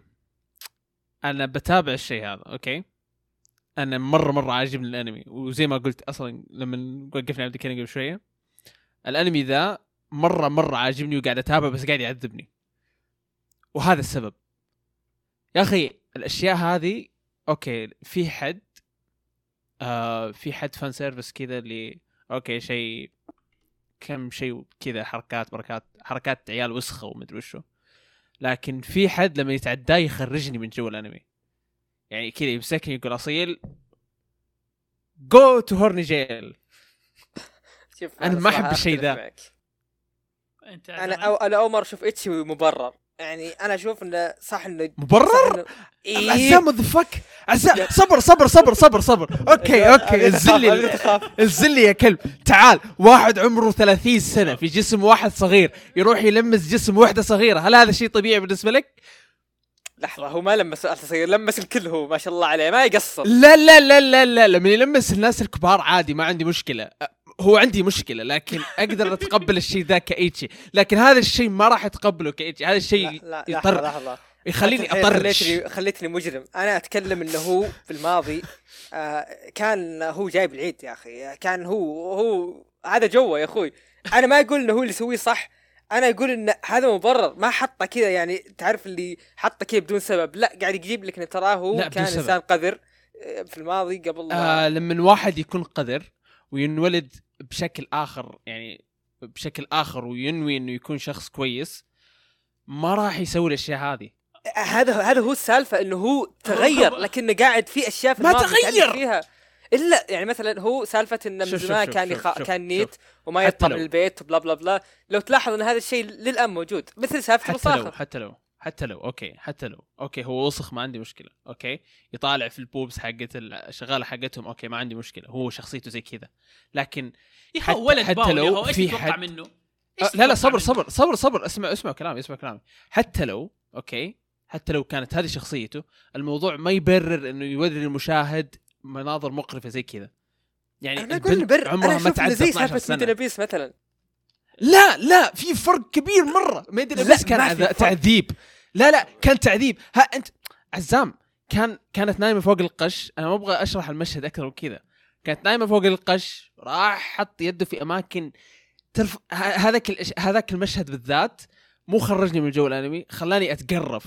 أنا بتابع الشيء هذا okay. أنا مرة مرة عاجبني الأنمي وزي ما قلت أصلا لما وقفنا عبد الكريم قبل شوية الأنمي ذا مرة مرة عاجبني وقاعد اتابع بس قاعد يعذبني. وهذا السبب. يا أخي الأشياء هذه okay في حد آه في حد fan service كذا اللي okay شيء كم شيء كذا حركات بركات حركات عيال وسخة ومدري وشو. لكن في حد لما يتعداه يخرجني من جو الأنمي. يعني كذا يمسكني يقول أصيل go to horny jail شوف أنا ما أحب صراحة الشيء ذا. أنا أو أنا أول مرة أشوف ecchi مبرر. يعني أنا أشوف إنه صح إنه مبرر. إيه. the fuck صبر صبر صبر صبر صبر. <laughs> okay okay. انزل لي يا كلب. تعال واحد عمره 30 سنة في جسم واحد صغير يروح يلمس جسم وحدة صغيرة. هل هذا شيء طبيعي بالنسبة لك؟ لحظة هو ما لمس صغير لمس الكل هو ما شاء الله عليه ما يقصر. لا لا لا لا لا لما يلمس الناس الكبار عادي ما عندي مشكلة. هو عندي مشكلة لكن أقدر أتقبل الشيء ذا كايتشي لكن هذا الشيء ما راح أتقبله كايتشي هذا الشيء لا يضطر لحظة لحظة. يخليني أنت الحين أطرش. خليتني خليتني مجرم. أنا أتكلم إنه هو في الماضي آه كان هو جايب العيد يا أخي. كان هو هو هذا جوه يا أخوي. أنا ما أقول إنه هو اللي يسويه صح. أنا أقول إن هذا مبرر. ما حطه كذا يعني تعرف اللي حطه كذا بدون سبب. لا قاعد يجيب لك إنه تراه هو كان. إنسان قذر آه، في الماضي قبل آه لما واحد يكون قذر وينولد بشكل آخر يعني بشكل آخر وينوي إنه يكون شخص كويس ما راح يسوي الأشياء هذه. هذا هذا هو السالفة إنه هو تغير <laughs> لكنه قاعد في أشياء في ما تغير! فيها إلا يعني مثلا هو سالفة انه من زمان كان شوف- يخ... شوف- كان نيت شوف. وما يطلع. من البيت و blah blah blah لو تلاحظ إن هذا الشيء للان موجود مثل سالفة حتى لو حتى لو حتى لو okay حتى لو okay هو وسخ ما عندي مشكلة okay يطالع في ال boobs حقت الشغاله حقتهم okay ما عندي مشكلة هو شخصيته زي كذا لكن يا حتى- أخي ولد حتى لو يا هو إيش في تتوقع حد- منه؟ آه، لا لا صبر؟ صبر صبر صبر اسمع اسمع كلامي اسمع كلامي حتى لو okay حتى لو كانت هذه شخصيته الموضوع ما يبرر إنه يوري المشاهد مناظر مقرفة زي كذا. يعني أنا أقول نبر عمرها ما تعدى زي 12 سالفه Made in سنة. Abyss مثلا. لا لا في فرق كبير مرة. ما أدري لا، بس كان. تعذيب. لا لا كان تعذيب. ها انت عزام كان كانت نايمة فوق القش. أنا ما أبغى أشرح المشهد أكثر من كذا. كانت نايمة فوق القش راح حط يده في أماكن ترف هذاك. هذاك المشهد بالذات مو خرجني من جو الأنمي خلاني أتقرف.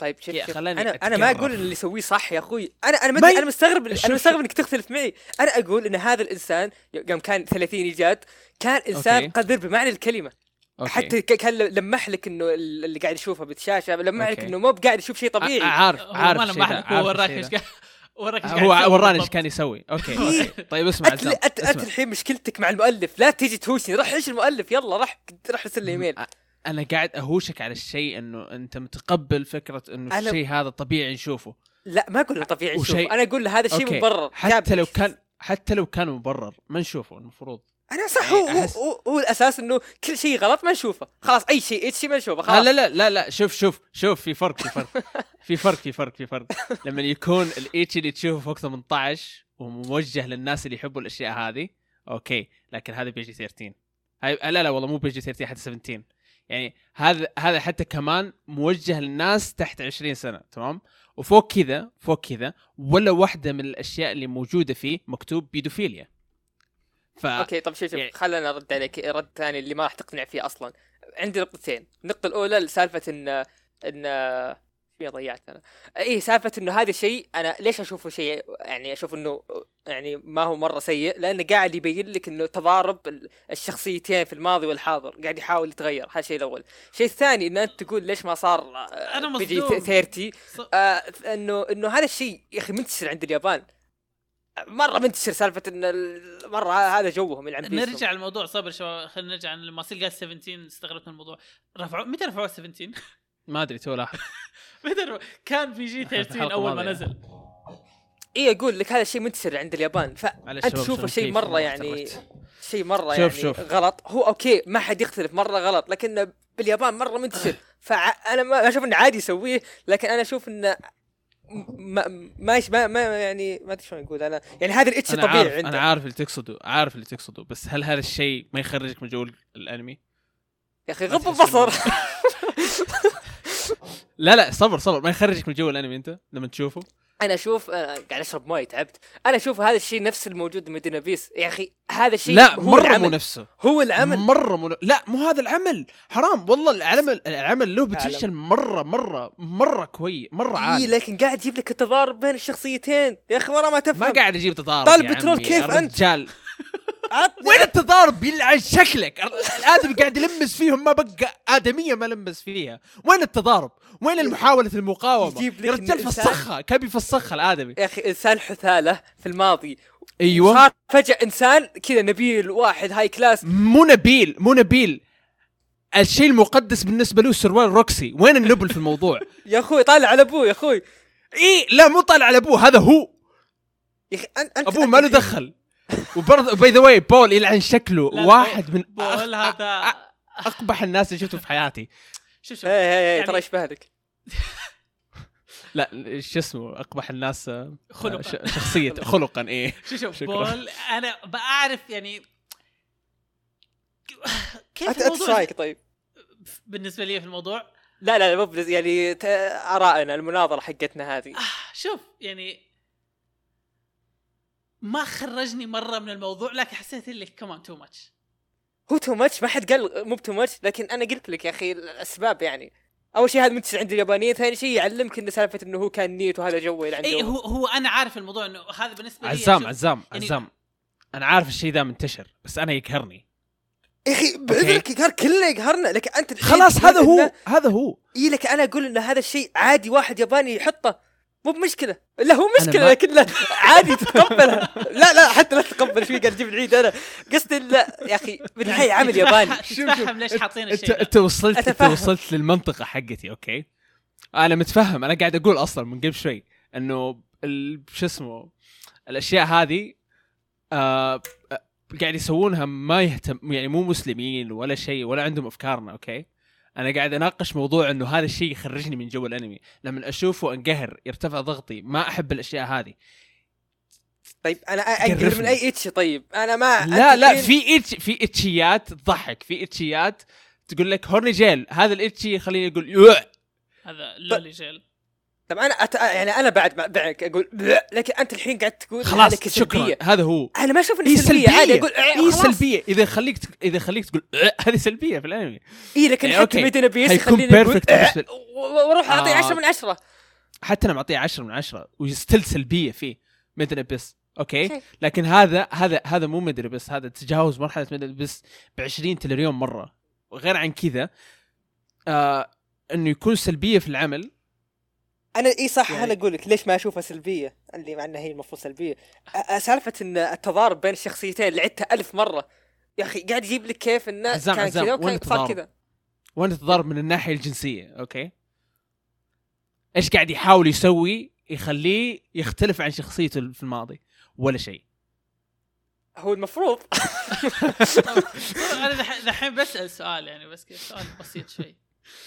طيب شوف شوف خلاني أنا أنا ما. أقول إن اللي يسويه صح يا أخوي أنا أنا ما أنا مستغرب شوف- أنا مستغرب. إنك تختلف معي أنا أقول إن هذا الإنسان يوم كان 30 ايجاد كان إنسان أوكي. قذر بمعنى الكلمة أوكي. حتى كان لمح لك إنه اللي قاعد يشوفه بالشاشه لمح لك. إنه مو قاعد يشوف شيء طبيعي عارف هو عارف الشيء لمح لك عارف هو وراك إيش وراك هو وراني إيش. كان يسوي أوكي. <laughs> أوكي. طيب اسمع انت. الحين مشكلتك مع المؤلف لا تيجي تهوشني روح إيش المؤلف يلا راح راح ارسل لي إيميل أنا قاعد أهوشك على الشيء إنه أنت متقبل فكرة إنه أنا- الشيء هذا طبيعي نشوفه. لا ما أقول له طبيعي وشيء- نشوف أنا أقول له هذا الشيء. مبرر حتى لو. كان حتى لو كان مبرر ما نشوفه المفروض. أنا صح يعني هو هو, أحس- هو, هو الأساس إنه كل شيء غلط ما نشوفه. خلاص أي شيء اي شيء ما نشوفه لا خلاص. لا لا لا لا شوف شوف شوف في فرق في فرق. في فرق في فرق في فرق. <laughs> لما يكون الإيتش اللي تشوفه فوق 18 وموجه للناس اللي يحبوا الأشياء هذه أوكي. لكن هذا PG 13 هاي لا لا والله مو PG 13 حتى 17 يعني هذا هذا حتى كمان موجه للناس تحت 20 سنة تمام؟ وفوق كذا فوق كذا ولا واحدة من الأشياء اللي موجودة فيه مكتوب بيدوفيليا. ف أوكي طب شوف شوف يعني- خلينا ارد عليك رد ثاني اللي ما راح تقتنع فيه أصلا. عندي نقطتين. النقطة الأولى سالفه إن إن في ضيعت أنا. اي سالفة إنه هذا الشيء أنا ليش أشوفه شيء يعني أشوف إنه يعني ما هو مرة سيء؟ لأنه قاعد يبين لك إنه تضارب ال- الشخصيتين في الماضي والحاضر قاعد يحاول يتغير هذا الشيء الأول. الشيء الثاني إن أنت تقول ليش ما صار آه، بيجي مصدوم. 30 ص- آه انه إنه هذا الشيء يا أخي منتشر عند اليابان. مرة منتشر سالفة إن مرة هذا جوهم بيسهم. نرجع للموضوع صبر شباب خلينا نرجع لما سيل قال 17 استغربت من الموضوع. رفعوا متى رفعوا 17 <laughs> ما أدري تو لاحظ؟ <laughs> كان PG 13 الحلقة أول ما. نزل اي أقول لك هذا الشيء منتشر عند اليابان فانت تشوفه شيء مرة يعني. شيء مرة شوف- يعني شوف. غلط هو أوكي ما حد يختلف مرة غلط لكن باليابان مرة منتشر <laughs> فانا ما أشوف إنه عادي يسويه لكن أنا أشوف إنه ما ما يش- ما, ما يعني ما أدري شلون أقول أنا يعني هذا ال ecchi أنا طبيعي عارف عنده أنا عارف اللي تقصده عارف اللي تقصده بس هل هذا الشيء ما يخرجك من جو الأنمي؟ يا أخي غض البصر <laughs> لا لا صبر صبر. ما يخرجك من جو الانمي أنت لما تشوفه. أنا أشوف أنا قاعد أشرب مويه تعبت. أنا أشوف هذا الشيء نفس الموجود Made in Abyss. يا أخي هذا الشيء لا هو مرة مو نفسه. هو العمل. مرة مو لا مو هذا العمل. حرام والله العمل العمل له potential أعلم. مرة مرة مرة كويس مرة إيه عالي. لكن قاعد يجيب لك التضارب بين الشخصيتين. يا أخي ورا ما تفهم. ما قاعد يجيب تضارب طالب بترول كيف أنت؟ الرجال. عطني- وين التضارب يلعن شكلك؟ الآدمي قاعد يلمس فيهم ما بقى آدمية ما لمس فيها. وين التضارب وين المحاولة المقاومة؟ يجيب لك يا رجال فسخها كان بيفسخها الآدمي؟ يا أخي إنسان حثالة في الماضي. أيوه. صار فجأة إنسان كذا نبيل واحد high class مو نبيل مو نبيل. الشيء المقدس بالنسبة له سروال روكسي. وين النبل في الموضوع؟ <laughs> يا أخوي طالع على أبوه يا أخوي. اي لا مو طالع على أبوه هذا هو. يا أخي أنت أبوه ما له دخل. وبرضه by the way بول يلعن شكله واحد من بقول أخ- هذا أقبح الناس اللي شفته في حياتي. شوف شوف إيه إيه إيه يعني- ترى يشبه لك <laughs> لا شو اسمه؟ أقبح الناس آه، خلقا. شخصية <laughs> خلقا إيه. شوف شوف. بول أنا بعرف يعني كيف الموضوع؟ رأيك؟ طيب؟ بالنسبة لي في الموضوع؟ لا لا مو بلز- يعني ت- ارائنا المناظرة حقتنا هذه. آه، شوف يعني ما خرجني مرة من الموضوع لكن حسيت اللي كمان تو ماتش هو تو ماتش ما حد قال مو too much لكن أنا قلت لك يا أخي الأسباب يعني. أول شيء هذا منتشر عند اليابانيين ثاني شيء يعلمك إن سالفة إنه هو كان NEET وهذا جوه اللي عنده اي هو هو أنا عارف الموضوع إنه هذا بالنسبة لي عزام عزام يعني- عزام. أنا عارف الشيء ذا منتشر بس أنا يقهرني. يا أخي بعذرك يقهر كلنا يقهرنا. لكن أنت خلاص هذا هو هذا هو. اي لك أنا أقول ان هذا الشيء عادي واحد ياباني يحطه مو بمشكلة. لا هو مشكلة ما- لكن لا عادي تتقبلها. لا لا حتى لا تتقبل. شوي قاعد أجيب العيد. أنا قصدي لا يا أخي بالنهايه عمل ياباني تتفهم ليش حاطين الشيء. أنت وصلت أنت. وصلت للمنطقة حقتي أوكي؟ أنا متفهم. أنا قاعد أقول أصلا من قبل شوي إنه ال- شو اسمه الأشياء هذه آه آه، قاعد يسوونها ما يهتم يعني مو مسلمين ولا شيء ولا عندهم أفكارنا أوكي؟ أنا قاعد أناقش موضوع إنه هذا الشيء يخرجني من جو الأنمي. لما أشوفه انقهر يرتفع ضغطي ما أحب الأشياء هذه. طيب أنا أقدر من. أي ecchi طيب أنا ما لا لا في ecchi في إتشيات تضحك. في إتشيات تقول لك horny jail هذا ال ecchi يخليني أقول هذا loli jail. طب أنا أت... يعني أنا بعد ما بعدك أقول لكن أنت الحين قاعد تقول خلاص. شكرا هذا هو. أنا ما أشوف هي انها سلبية. عادي أقول "إيه، خلاص". سلبية. إذا خليك تك... إذا خليك تقول "أه", هذه سلبية في الأنمي. اي لكن يعني حتى أوكي. Made in Abyss يخليني و- وأروح أعطيه آه. 10 من 10 حتى أنا معطيه 10 من 10 و still سلبية فيه. Made in Abyss أوكي. لكن هذا هذا هذا مو Made in Abyss هذا تجاوز مرحلة Made in Abyss ب 20 تريليون مرة. وغير عن كذا آه إنه يكون سلبية في العمل. أنا إي صح يعني- أنا أقول لك ليش ما اشوفها سلبية؟ اللي مع انها هي المفروض سلبية. سالفة إن التضارب بين الشخصيتين اللي عدتها ألف مرة. يا أخي قاعد يجيب لك كيف إنه كان كذا وين وكان صار التضارب؟ كذا. وأنا تضارب من الناحية الجنسية أوكي؟ إيش قاعد يحاول يسوي؟ يخليه يختلف عن شخصيته في الماضي ولا شيء. هو المفروض. <laughs> أنا دح- دحين بسأل سؤال يعني بس كذا سؤال بسيط شوي.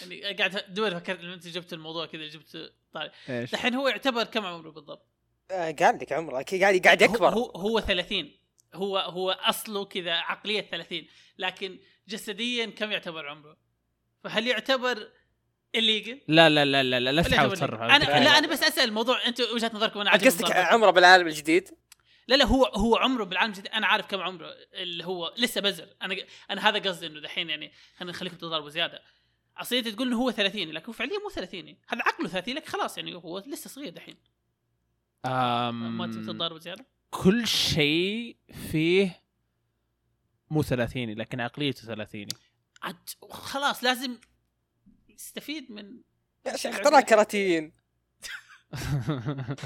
يعني قاعد ادور فكرت لما انت جبت الموضوع كذا جبت طاري. إيش؟ دحين هو يعتبر كم عمره بالضبط؟ آه، قال لك عمره قاعد قاعد هو يكبر. هو, هو 30 هو هو أصله كذا عقلية 30 لكن جسديا كم يعتبر عمره؟ فهل يعتبر الليجل؟ لا لا لا لا لا, لا تحاول تصرف. على أنا. لا أنا بس أسأل الموضوع. أنت وجهة نظركم أنا قصدك. عمره بالعالم الجديد؟ لا لا هو هو عمره بالعالم الجديد. أنا عارف كم عمره اللي هو لسه بزر. أنا أنا هذا قصدي إنه دحين يعني خلينا نخليكم تضاربوا زيادة. أصل أنت تقول إنه هو 30 لكن هو فعليا مو 30 هذا عقله 30 لكن خلاص يعني هو لسه صغير دحين. أم... ما تبي تضاربوا زياده كل شيء فيه مو ثلاثيني لكن عقليته ثلاثيني عاد خلاص لازم يستفيد من يا شيخ ترى كراتين. <laughs>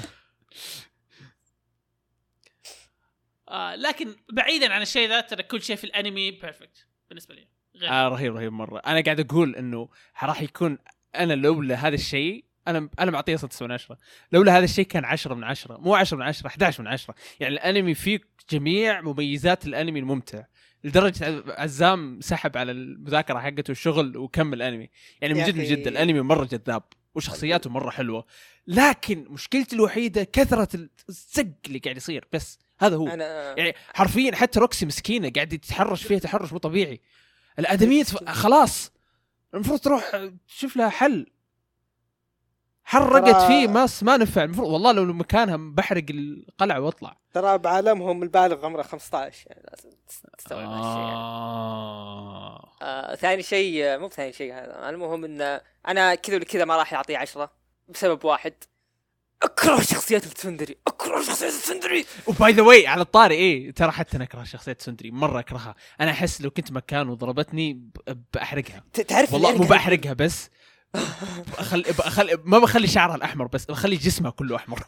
آه لكن بعيدا عن الشيء ذا ترى كل شيء في الأنمي perfect بالنسبة لي. غير. آه رهيب رهيب مرة. أنا قاعد أقول إنه راح يكون أنا لولا هذا الشيء أنا أنا معطيه 6 من 10 لولا هذا الشيء كان 10 من 10 مو 10 من 10 11 من 10 يعني الأنمي فيه جميع مميزات الأنمي الممتع لدرجة عزام سحب على المذاكرة حقته والشغل وكمل أنمي. يعني من جد من. جد الأنمي مرة جذاب وشخصياته مرة حلوة. لكن مشكلتي الوحيدة كثرة الزق اللي قاعد يصير بس هذا هو. أنا يعني حرفيا حتى روكسي مسكينة قاعد تتحرش فيها تحرش مو طبيعي. الأدمية تف- خلاص. المفروض تروح تشوف لها حل. حرقت فيه ما ما نفع. المفروض والله لو مكانها بحرق القلعة واطلع. ترى بعالمهم البالغ عمره 15 يعني لازم تستوعب هالشيء يعني. آه. آه ثاني شيء آه، مو ثاني شيء هذا المهم ان أنا كذا ولا كذا ما راح أعطيه عشرة بسبب واحد. أكره شخصيات التسندري أكره شخصيات التسندري. و by the way على الطاري إيه ترى حتى أنا أكره شخصيه tsundere مرة أكرهها. أنا أحس لو كنت مكانه وضربتني ب- بأحرقها. ت- تعرف والله مو بحرقها بس بخلي بخلي ما بخلي شعرها الأحمر بس بخلي جسمها كله أحمر.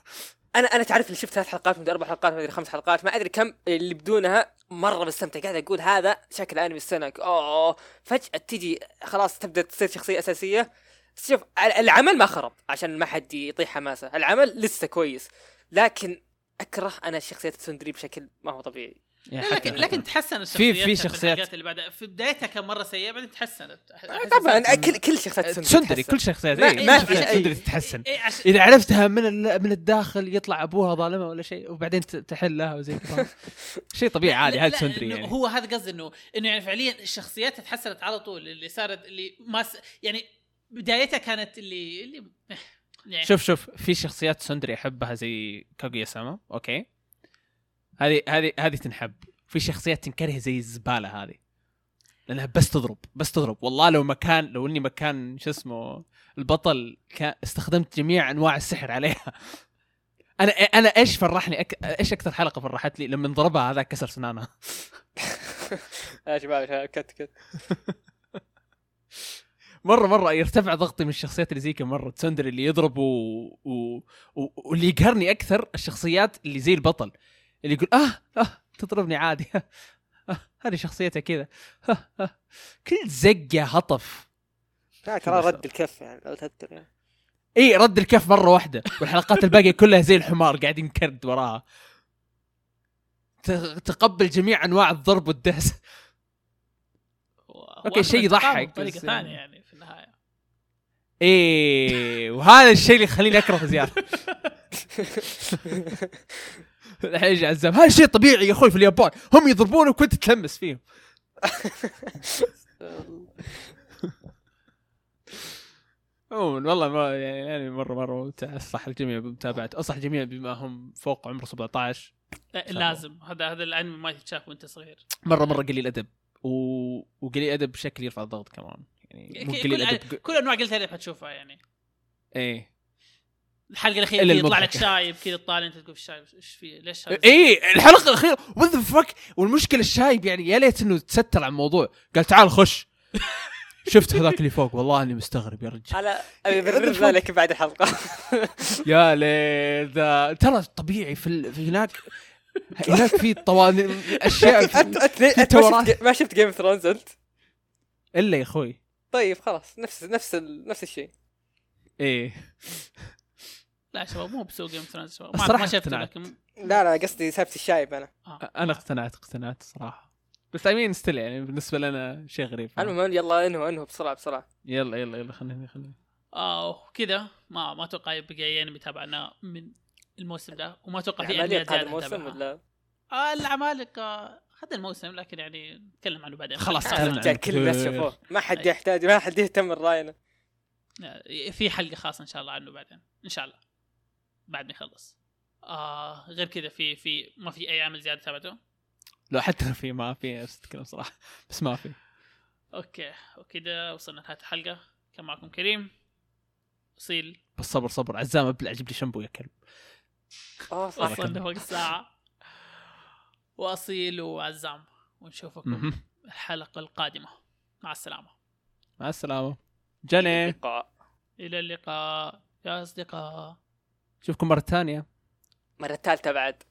أنا أنا تعرف اللي شفت ثلاث حلقات من أربع حلقات ما ادري خمس حلقات ما أدري كم اللي بدونها مرة بستمتع قاعد أقول هذا شكل أنمي السنة. أوه فجأة تجي خلاص تبدأ تصير شخصية أساسية. شوف ال- العمل ما خرب عشان ما حد يطيح حماسه العمل لسه كويس لكن أكره أنا شخصية السندري بشكل ما هو طبيعي. لكن لكن تحسن في- الشخصيات في شخصيات- اللي بعدها. في بدايتها كان مرة سيئة بعدين تحسنت. طبعا كل كل شخصيات سندري. كل شخصيات ما- إيه، ما كل في سندري تتحسن إيه عشان إذا عرفتها من ال- من الداخل يطلع أبوها ظالمة ولا شيء وبعدين ت- تحلها وزي كذا. <laughs> شيء طبيعي عادي هذا سندري يعني. هو هذا قصدي انه إنه يعني فعليا الشخصيات تحسنت على طول اللي صارت اللي ما س... يعني بدايتها كانت اللي اللي <laughs> يعني. شوف شوف في شخصيات tsundere أحبها زي كاغويا ساما okay؟ هذه هذه هذه تنحب. في شخصيات تنكره زي الزبالة هذه. لأنها بس تضرب بس تضرب. والله لو مكان لو إني مكان شو اسمه البطل كان استخدمت جميع أنواع السحر عليها. <laughs> أنا أنا إيش فرحني أك... إيش أكثر حلقة فرحت لي؟ لما ضربها هذا كسر سنانها. <laughs> يا شباب cut cut مرة مرة يرتفع ضغطي من الشخصيات اللي زي كذا مرة. تسندري اللي يضرب و... و... و... واللي يقهرني أكثر الشخصيات اللي زي البطل. اللي يقول آه آه تضربني عادي. <laughs> آه هذه شخصيتها كذا. آه <laughs> آه كل زق يا هطف. لا، ترى رد الكف يعني لو تذكر يعني. إي رد الكف مرة واحدة. والحلقات الباقية كلها زي الحمار قاعد ينكرد وراها. تقبل جميع أنواع الضرب والدهس. أوكي، شيء يضحك، بطريقه ثانية يعني. يعني في النهاية. إيه وهذا الشيء اللي يخليني أكره زياده <laughs> الحين يجي عزام هذا شيء طبيعي يا أخوي في اليابان هم يضربونك وانت تلمس فيهم. <laughs> عموما والله ما يعني, يعني مره مرة ممتع. أنصح الجميع بمتابعته أنصح الجميع بما هم فوق عمر 17 لا، لازم. هذا هذا الأنمي ما يتشاف وأنت صغير. مره مرة قليل أدب. و... وقليل أدب بشكل يرفع الضغط كمان. يعني مو قليل كل, أدب كل أنواع قلتها لك حتشوفها يعني. إيه. الحلقة الأخيرة كذا يطلع لك. شايب كذا طالع أنت تقول الشايب إيش في ليش هذا؟ إيه الحلقة الأخيرة what the fuck والمشكلة الشايب يعني يا ليت إنه تستر عن الموضوع. قال تعال خش. <laughs> شفت هذاك اللي فوق والله إني مستغرب يا رجال. على ابي ابرر ذلك بعد الحلقة. <laughs> يا ليت. ذا ترى طبيعي في, ال... في هناك هناك في طوال أشياء انت في... ما. شفت Game of Thrones أنت؟ إلا يا أخوي. طيب خلاص نفس نفس نفس الشيء. إيه. لا شباب مو بسوق Game Thrones شباب. ما, الصراحة ما شفته اقتنعت. لكن لا لا قصدي سالفه الشايب أنا. أنا اقتنعت اقتنعت صراحة. بس I mean still يعني بالنسبة لنا شيء غريب. المهم يلا انهوا انهوا بسرعة بسرعة. يلا يلا يلا خليني خليني آه وكذا ما ما أتوقع يبقى اي انمي تابعناه من الموسم ده وما أتوقع في هذا زياده الموسم. ولا؟ آه العمالقه هذا الموسم لكن يعني نتكلم عنه بعدين. خلاص آه، رجال كل الناس. شافوه. ما حد يحتاج ما حد يهتم من راينا آه، في حلقة خاصة إن شاء الله عنه بعدين إن شاء الله بعد ما يخلص. آه غير كذا في في ما في أي عمل زيادة تابعته؟ لو حتى في ما في بس أتكلم صراحة بس ما في. أوكي وكذا وصلنا لنهاية الحلقة. كان معكم كريم أصيل. بس صبر صبر عزام أبلع جيب لي شامبو يا كلب. آه صح وصلنا فوق الساعة. وأصيل وعزام. ونشوفكم مهم. الحلقة القادمة. مع السلامة. مع السلامة. جني لقاء إلى اللقاء. يا أصدقاء. اشوفكم مرة ثانية. مرة ثالثة بعد.